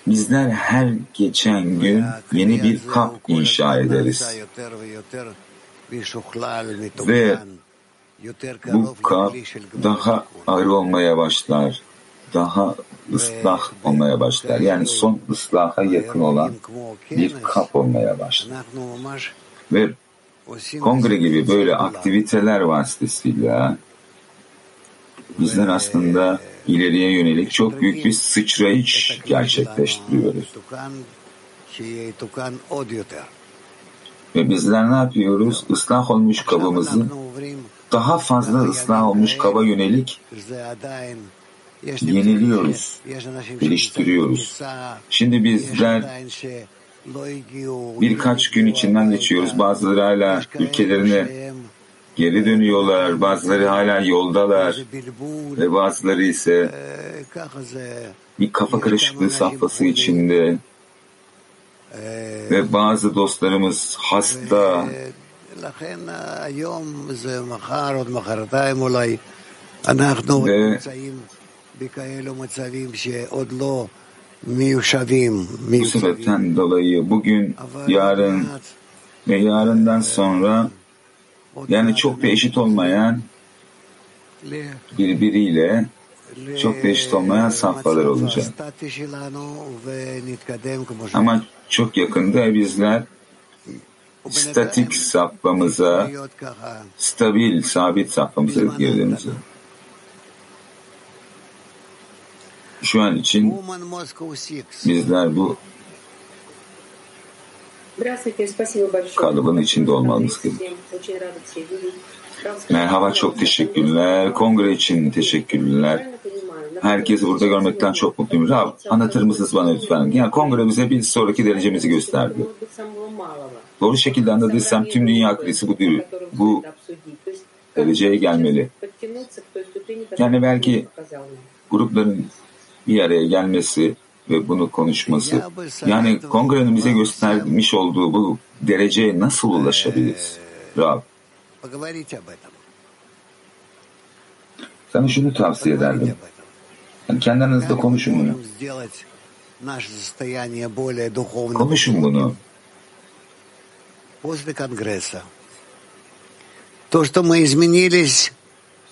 Bizler her geçen gün yeni bir kap inşa ederiz. Ve bu kap daha ağır olmaya başlar. Daha ıslah olmaya başlar. Yani son ıslaha yakın olan bir kap olmaya başlar. Ve kongre gibi böyle aktiviteler vasıtasıyla bizler aslında ileriye yönelik çok büyük bir sıçrayış gerçekleştiriyoruz. Ve bizler ne yapıyoruz? Islah olmuş kabımızı daha fazla ıslah olmuş kaba yönelik yeniliyoruz, geliştiriyoruz. Şimdi bizler birkaç gün içinden geçiyoruz. Bazıları hala ülkelerine geri dönüyorlar, bazıları hala yoldalar. Ve bazıları ise bir kafa karışıklığı safhası içinde. Ve bazı dostlarımız hasta. Ve bu sebepten dolayı bugün, yarın ve yarından sonra yani çok da eşit olmayan birbiriyle çok da eşit olmayan safhalar olacak. Ama çok yakında bizler statik safhamıza, stabil, sabit safhamıza girdiğimizi. Şu an için bizler bu kalıbın içinde olmamız gerekiyor. Merhaba, çok teşekkürler. Kongre için teşekkürler. Herkesi burada görmekten çok mutluyum. Rab, anlatır mısınız bana lütfen? Yani kongre bize bir sonraki derecemizi gösterdi. Doğru şekilde anladıysam tüm dünya krizi bu, bu dereceye gelmeli. Yani belki grupların bir araya gelmesi ve bunu konuşması. Yani kongrenin bize göstermiş olduğu bu dereceye nasıl ulaşabiliriz? Rab. Sana şunu tavsiye ederdim. Yani kendi aranızda konuşun bunu. Konuşun bunu. То, что мы изменились,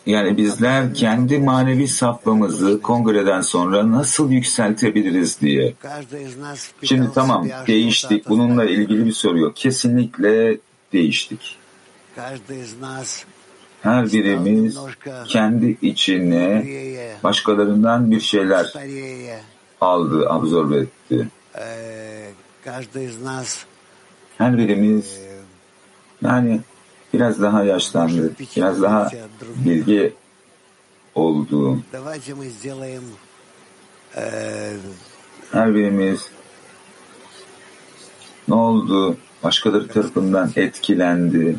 yani bizler kendi manevi safhamızı kongreden sonra nasıl yükseltebiliriz diye. Şimdi tamam değiştik. Bununla ilgili bir soru yok. Kesinlikle değiştik. Her birimiz kendi içine başkalarından bir şeyler aldı, absorbe etti. Her birimiz yani biraz daha yaşlandı, biraz daha bilgi oldu. Her birimiz ne oldu? Başkaları tarafından etkilendi.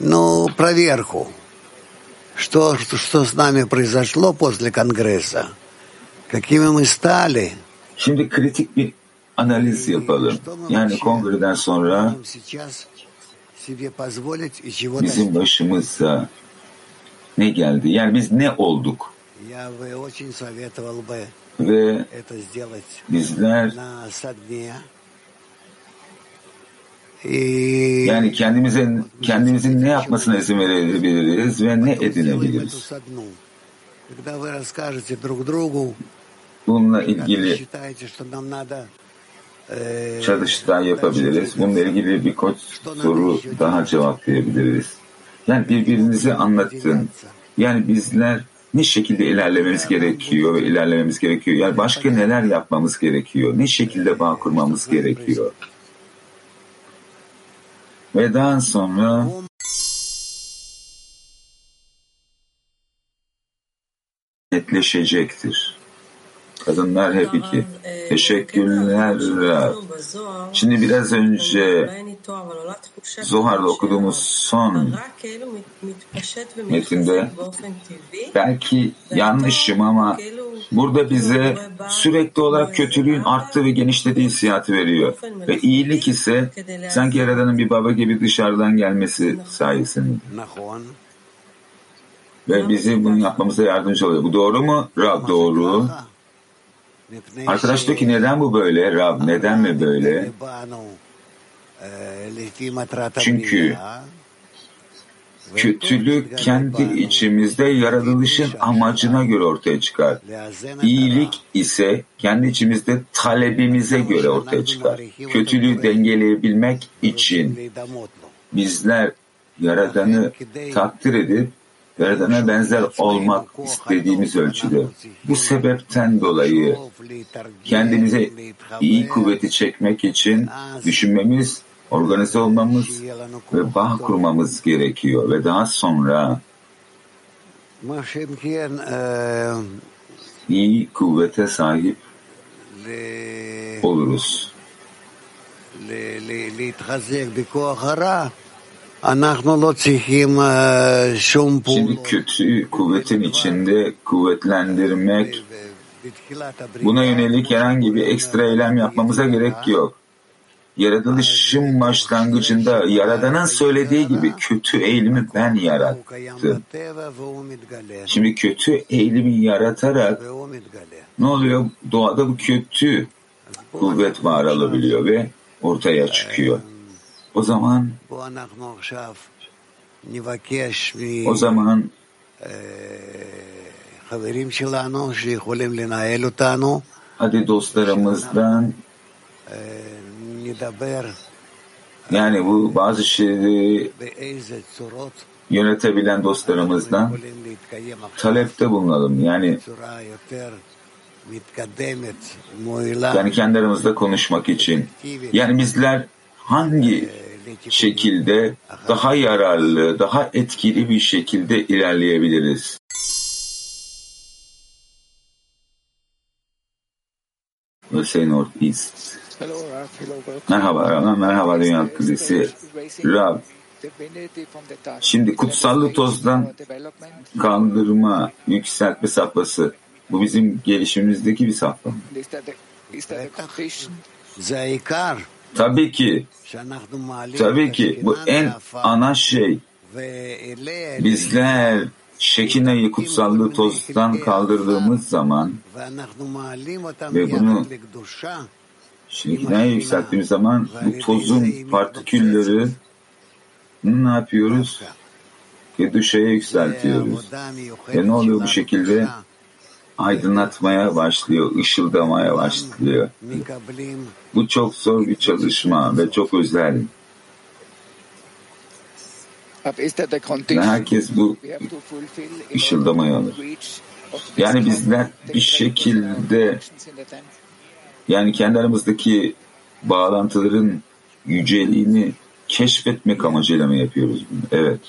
Ну, проверку. Что, что с нами произошло после Конгресса? Какими мы стали? Şimdi kritik bir analiz yapalım. Yani kongreden sonra bizim başımıza ne geldi? Yani biz ne olduk? Ve bizler yani kendimize kendimizin ne yapmasına izin verebiliriz ve ne edinebiliriz? Bununla ilgili çalıştay yapabiliriz. Bununla ilgili birkaç soru daha cevaplayabiliriz. Yani birbirinizi anlatın. Yani bizler ne şekilde ilerlememiz gerekiyor ve ilerlememiz gerekiyor. Yani başka neler yapmamız gerekiyor? Ne şekilde bağ kurmamız gerekiyor? Ve daha sonra netleşecektir. Kadınlar hep iki. Teşekkürler. Şimdi biraz önce Zohar'da okuduğumuz son metinde belki yanlışım ama burada bize sürekli olarak kötülüğün arttığı ve genişlediği hissiyatı veriyor. Ve iyilik ise sanki Yaradan'ın bir baba gibi dışarıdan gelmesi sayesinde. Ve bizi bunu yapmamıza yardımcı oluyor. Bu doğru mu? Rab doğru. Arkadaş diyor ki neden bu böyle? Rab neden mi böyle? Çünkü kötülük kendi içimizde yaratılışın amacına göre ortaya çıkar. İyilik ise kendi içimizde talebimize göre ortaya çıkar. Kötülüğü dengeleyebilmek için bizler Yaradan'ı takdir edip Yaradan'a benzer olmak istediğimiz ölçüde. Bu sebepten dolayı kendimize iyi kuvveti çekmek için düşünmemiz, organize olmamız ve bağ kurmamız gerekiyor. Ve daha sonra iyi kuvvete sahip oluruz. Şimdi kötü kuvvetin içinde kuvvetlendirmek, buna yönelik herhangi bir ekstra eylem yapmamıza gerek yok. Yaratılışın başlangıcında Yaradan'ın söylediği gibi kötü eğilimi ben yarattım. Şimdi kötü eğilimi yaratarak ne oluyor? Doğada bu kötü kuvvet var alabiliyor ve ortaya çıkıyor. O zaman o zaman hadi dostlarımızdan yani bu bazı şeyleri yönetebilen dostlarımızdan talepte bulunalım. Yani yani kendi aramızda konuşmak için. Yani bizler hangi şekilde daha yararlı, daha etkili bir şekilde ilerleyebiliriz? North East. Merhaba Rab, merhaba Dünya Kulisi. Rab, şimdi kutsallı tozdan kandırma, yükseltme safhası. Bu bizim gelişimimizdeki bir safha. Tabii ki. Tabii ki. Bu en ana şey. Bizler Şekine'yi kutsallığı tozdan kaldırdığımız zaman ve bunu Şekine'ye yükselttiğimiz zaman bu tozun partikülleri ne yapıyoruz? Keduşa'ya yükseltiyoruz. Ve ne oluyor bu şekilde? Aydınlatmaya başlıyor, ışıldamaya başlıyor. Bu çok zor bir çalışma ve çok özel. Ve herkes bu ışıldamayı alır. Yani bizler bir şekilde yani kendi aramızdaki bağlantıların yüceliğini keşfetmek amacıyla mı yapıyoruz bunu? Evet.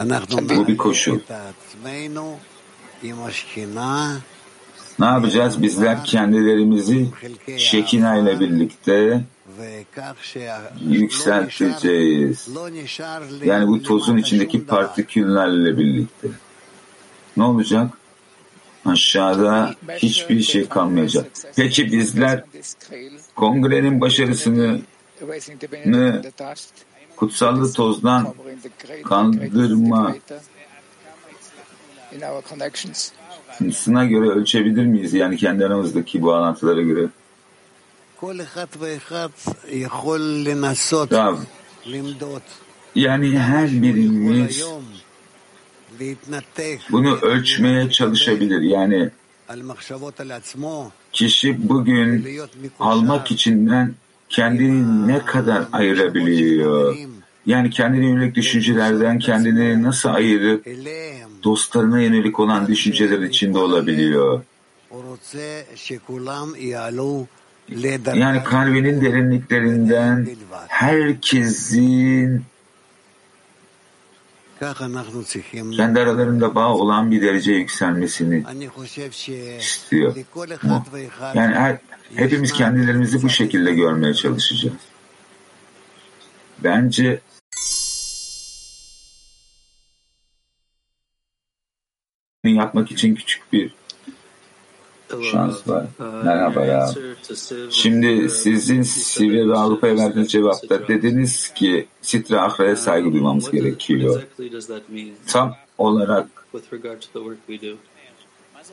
Bu bir koşul. Ne yapacağız? Bizler kendilerimizi Şekina ile birlikte yükselteceğiz. Yani bu tozun içindeki partiküllerle birlikte. Ne olacak? aşağıda hiçbir şey kalmayacak. Peki bizler kongrenin başarısını kutsallı tozdan kandırma sına göre ölçebilir miyiz? Yani kendi aramızdaki bağlantılara göre. Rav, yani her birimiz bunu ölçmeye çalışabilir. Yani kişi bugün almak içinden kendini ne kadar ayırabiliyor? Yani kendine yönelik düşüncelerden kendini nasıl ayırıp dostlarına yönelik olan düşünceler içinde olabiliyor? Yani kalbinin derinliklerinden herkesin kendi aralarında bağ olan bir derece yükselmesini istiyor. Mu? Yani her, hepimiz kendilerimizi bu şekilde görmeye çalışacağız. Bence yapmak için küçük bir şans var. Merhaba ya. Şimdi sizin Sivri ve Avrupa'ya verdiğiniz cevapta dediniz ki Sitra Ahra'ya saygı duymamız gerekiyor. Tam olarak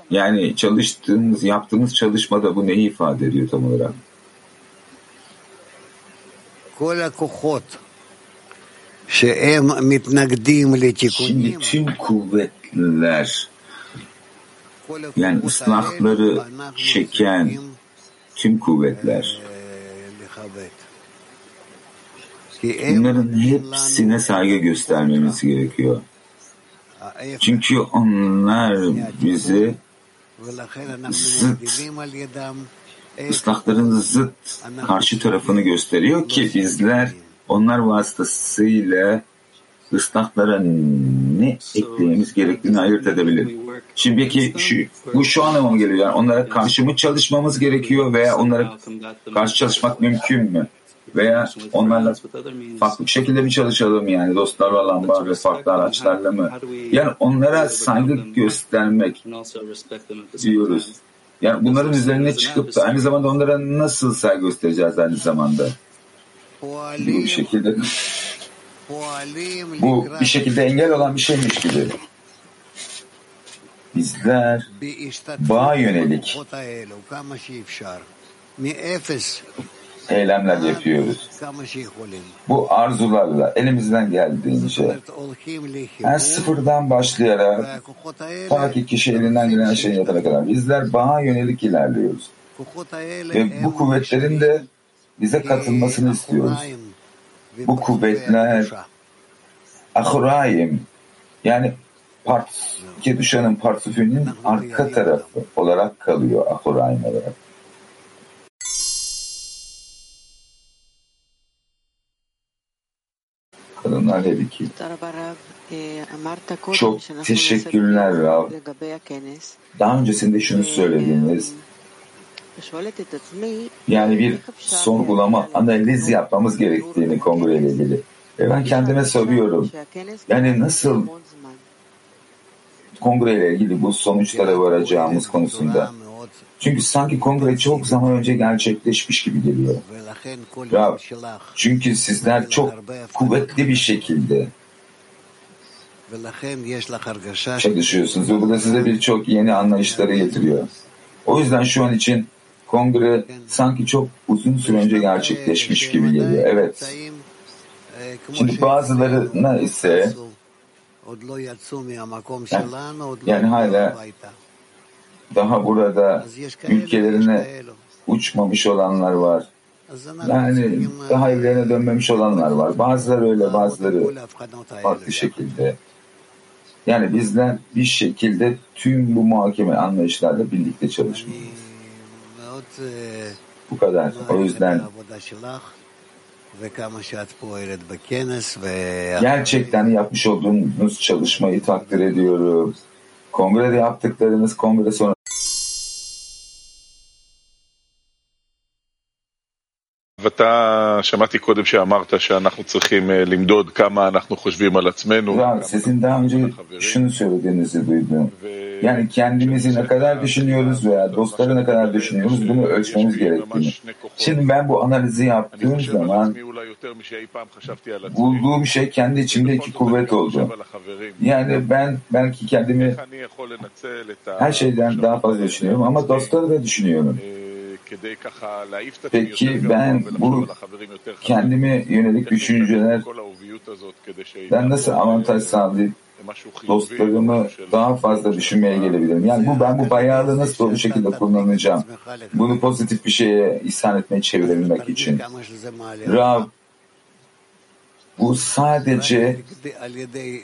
yani çalıştığımız, yaptığımız çalışmada bu neyi ifade ediyor tam olarak? Şimdi tüm kuvvetler yani ıslahları çeken tüm kuvvetler bunların hepsine saygı göstermemiz gerekiyor. Çünkü onlar bizi zıt ıslahların zıt karşı tarafını gösteriyor ki bizler onlar vasıtasıyla ıslahlara ne eklememiz gerektiğini ayırt edebilir. Şimdi peki şu, bu şu anlama mı geliyor? Yani onlara karşı mı çalışmamız gerekiyor veya onlara karşı çalışmak mümkün mü? Veya onlarla farklı bir şekilde mi çalışalım yani dostlarla olan bağ ve farklı araçlarla mı? Yani onlara saygı göstermek diyoruz. Yani bunların üzerine çıkıp da aynı zamanda onlara nasıl saygı göstereceğiz aynı zamanda? Bu şekilde bu bir şekilde engel olan bir şeymiş gibi. Bizler bağa yönelik eylemler yapıyoruz. Bu arzularla elimizden geldiğince her sıfırdan başlayarak ta ki kişi elinden gelen şeyi yapana kadar bizler bağa yönelik ilerliyoruz. Ve bu kuvvetlerin de bize katılmasını istiyoruz. Bu kuvvetler Ahurayim yani part, Keduşa'nın parfüfünün arka tarafı olarak kalıyor Ahurayim olarak. Kadınlar her iki. Çok teşekkürler Rav. Daha öncesinde şunu söylediniz. Yani bir sorgulama, analiz yapmamız gerektiğini kongreyle ilgili. Ve ben kendime soruyorum. Yani nasıl kongreyle ilgili bu sonuçlara varacağımız konusunda. Çünkü sanki kongre çok zaman önce gerçekleşmiş gibi geliyor. Ya, çünkü sizler çok kuvvetli bir şekilde çalışıyorsunuz ve bu da size birçok yeni anlayışları getiriyor. O yüzden şu an için kongre sanki çok uzun süre önce gerçekleşmiş gibi geliyor. Evet. Şimdi bazılarına ise yani, yani hala daha burada ülkelerine uçmamış olanlar var. Yani daha evlerine dönmemiş olanlar var. Bazıları öyle, bazıları farklı şekilde. Yani bizler bir şekilde tüm bu muhakeme anlayışlarla birlikte çalışmalıyız. Bu kadar. O yüzden gerçekten yapmış olduğunuz çalışmayı takdir ediyorum. Kongrede yaptıklarınız kongre sonra ואתה, שמעתי קודם שאמרת שאנחנו צריכים אה, למדוד כמה אנחנו חושבים על עצמנו. Rav, sizin daha önce şunu söylediğinizi duydum. Yani kendimizi ne kadar düşünüyoruz veya dostları ne kadar düşünüyoruz bunu ölçmemiz gerektiğini. Şimdi ben bu analizi yaptığım zaman bulduğum şey kendi içimde iki kuvvet oldu. Yani ben belki kendimi her şeyden daha fazla düşünüyorum ama dostları da düşünüyorum. Peki ben bu kendime yönelik düşüncelerden nasıl avantaj sağlayıp dostlarımı daha fazla düşünmeye gelebilirim? Yani bu ben bu bayağılığı nasıl bu şekilde kullanacağım? Bunu pozitif bir şeye ihsan etmeye çevirebilmek için. Rav bu sadece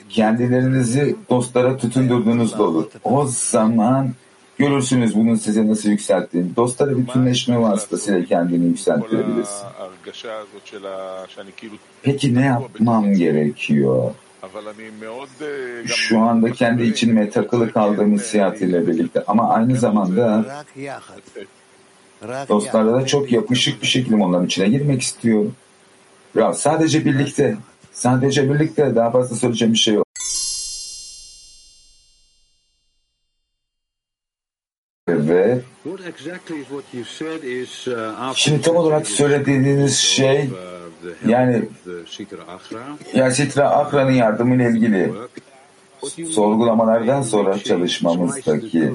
kendilerinizi dostlara tutundurduğunuzda olur. O zaman görürsünüz bunun size nasıl yükselttiğini. Dostlara bütünleşme vasıtasıyla kendini yükseltirebilirsin. Peki ne yapmam gerekiyor? Şu anda kendi içime takılı kaldığım hissiyatıyla birlikte ama aynı zamanda dostlarla da çok yapışık bir şekilde onların içine girmek istiyorum. Ya sadece birlikte, sadece birlikte daha fazla söyleyeceğim bir şey yok. Ve şimdi tam olarak söylediğiniz şey yani ya Sitra Akra'nın yardımıyla ilgili sorgulamalardan sonra çalışmamızdaki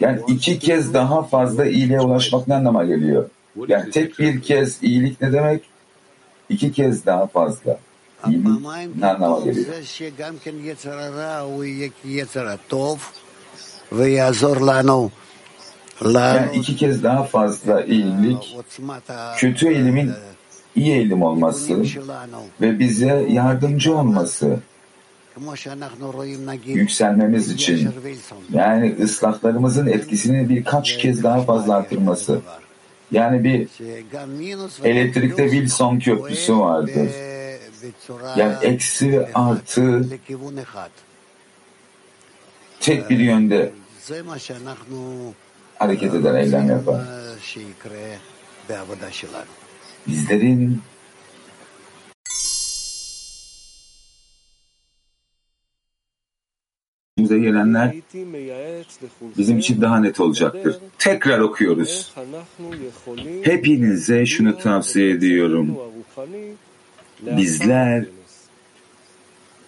yani iki kez daha fazla iyiliğe ulaşmak ne anlama geliyor? Yani tek bir kez iyilik ne demek? İki kez daha fazla iyilik ne anlama geliyor? Yani iki kez daha fazla iyilik, kötü eğilimin iyi eğilim olması ve bize yardımcı olması yükselmemiz için yani ıslahlarımızın etkisini birkaç kez daha fazla artırması. Yani bir elektrikte Wilson köprüsü vardır. Yani eksi artı tek bir yönde hareket eden eylem yapar. Bizlerin bize gelenler bizim için daha net olacaktır. Tekrar okuyoruz. Hepinize şunu tavsiye ediyorum. Bizler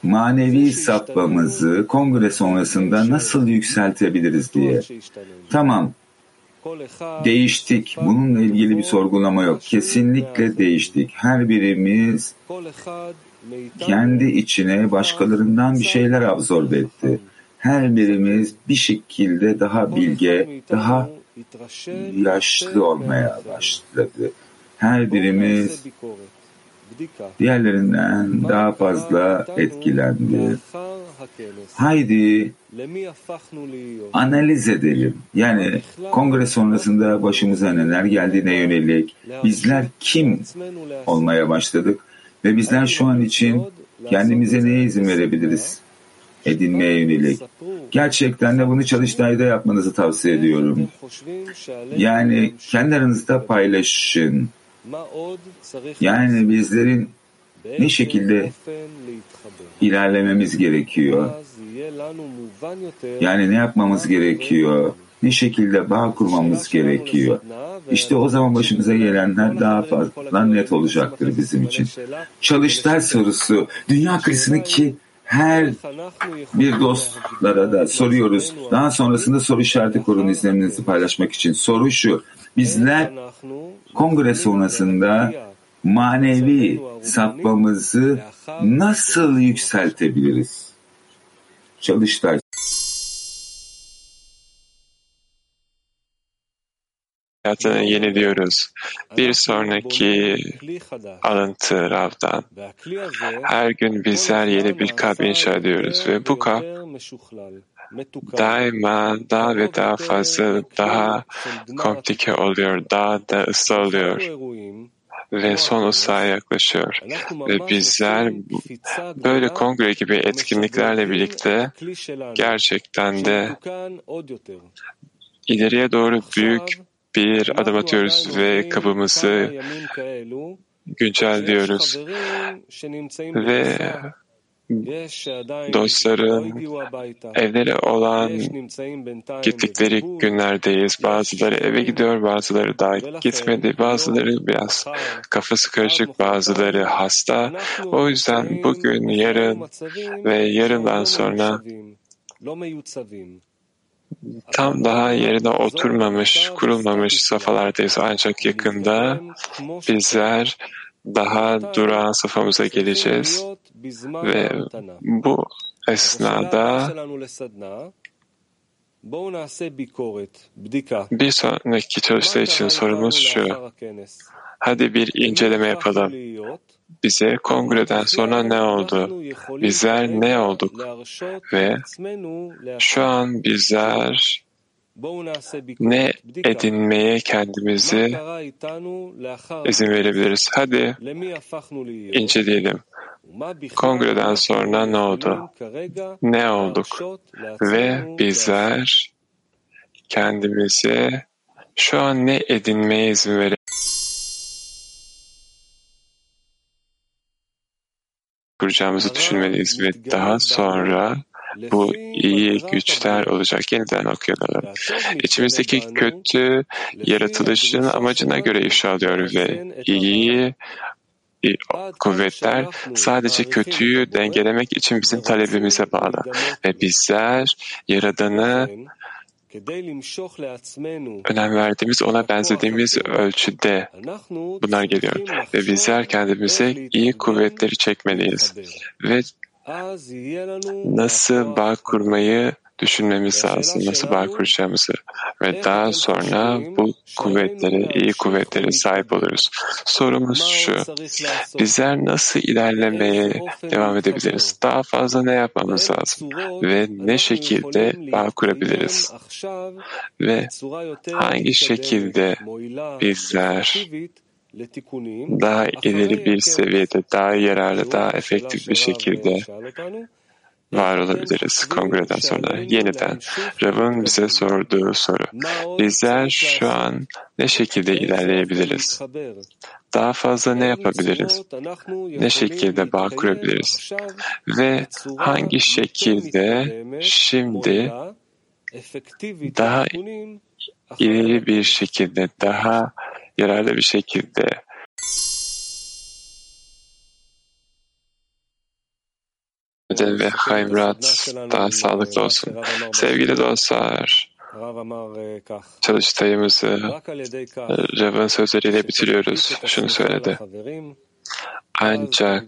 manevi sapmamızı kongre sonrasında nasıl yükseltebiliriz diye. Tamam, değiştik. Bununla ilgili bir sorgulama yok. Kesinlikle değiştik. Her birimiz kendi içine başkalarından bir şeyler absorbe etti. Her birimiz bir şekilde daha bilge, daha yaşlı olmaya başladı. Her birimiz diğerlerinden daha fazla etkilendi. Haydi analiz edelim. Yani kongre sonrasında başımıza neler geldiğine yönelik bizler kim olmaya başladık ve bizler şu an için kendimize neye izin verebiliriz edinmeye yönelik. Gerçekten de bunu çalıştayda yapmanızı tavsiye ediyorum. Yani kendi aranızda paylaşın. Yani bizlerin ne şekilde ilerlememiz gerekiyor? Yani ne yapmamız gerekiyor? Ne şekilde bağ kurmamız gerekiyor? İşte o zaman başımıza gelenler daha fazla net olacaktır bizim için. Çalıştay sorusu, dünya krizini ki her bir dostlara da soruyoruz. Daha sonrasında soru işareti korun izleniminizi paylaşmak için. Soru şu, bizler kongre sonrasında manevi sapmamızı nasıl yükseltebiliriz? Çalıştay. hayatını yeniliyoruz. Bir sonraki alıntı Rav'dan. Her gün bizler yeni bir kalp inşa ediyoruz ve bu kalp daima daha ve daha fazla daha komplike oluyor, daha da ıslah oluyor ve son ıslaha yaklaşıyor. Ve bizler böyle kongre gibi etkinliklerle birlikte gerçekten de ileriye doğru büyük bir adım atıyoruz ve kabımızı güncelliyoruz ve dostların evleri olan gittikleri günlerdeyiz. Bazıları eve gidiyor, bazıları daha gitmedi, bazıları biraz kafası karışık, bazıları hasta. O yüzden bugün, yarın ve yarından sonra tam daha yerine oturmamış, kurulmamış safhalardayız. Ancak yakında. Bizler daha durağan safhamıza geleceğiz ve bu esnada bir sonraki çalıştay için sorumuz şu. Hadi bir inceleme yapalım. Bize kongreden sonra ne oldu? Bizler ne olduk? Ve şu an bizler ne edinmeye kendimizi izin verebiliriz? Hadi inceleyelim. Kongreden sonra ne oldu? Ne olduk? Ve bizler kendimize şu an ne edinmeye izin verebiliriz? kuracağımızı düşünmeliyiz ve daha sonra bu iyi güçler olacak. Yeniden okuyalım. İçimizdeki kötü yaratılışın amacına göre ifşa ve iyi kuvvetler sadece kötüyü dengelemek için bizim talebimize bağlı. Ve bizler Yaradan'ı önem verdiğimiz, ona benzediğimiz ölçüde bunlar geliyor. Ve bizler kendimize iyi kuvvetleri çekmeliyiz. Ve nasıl bağ kurmayı düşünmemiz lazım, nasıl bağ kuracağımızı. Ve daha sonra bu kuvvetlere, iyi kuvvetlere sahip oluruz. Sorumuz şu, bizler nasıl ilerlemeye devam edebiliriz? Daha fazla ne yapmamız lazım? Ve ne şekilde bağ kurabiliriz? Ve hangi şekilde bizler daha ileri bir seviyede, daha yararlı, daha efektif bir şekilde var olabiliriz kongreden sonra. Yeniden Rav'ın bize sorduğu soru. Bizler şu an ne şekilde ilerleyebiliriz? Daha fazla ne yapabiliriz? Ne şekilde bağ kurabiliriz? Ve hangi şekilde şimdi daha ileri bir şekilde, daha yararlı bir şekilde ve Haymrat daha sağlıklı olsun. Sevgili dostlar, çalıştayımızı Rav'ın sözleriyle bitiriyoruz. Şunu söyledi. Ancak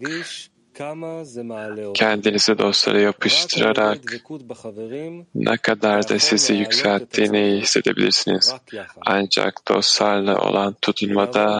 kendinizi dostlara yapıştırarak ne kadar da sizi yükselttiğini hissedebilirsiniz. Ancak dostlarla olan tutunmada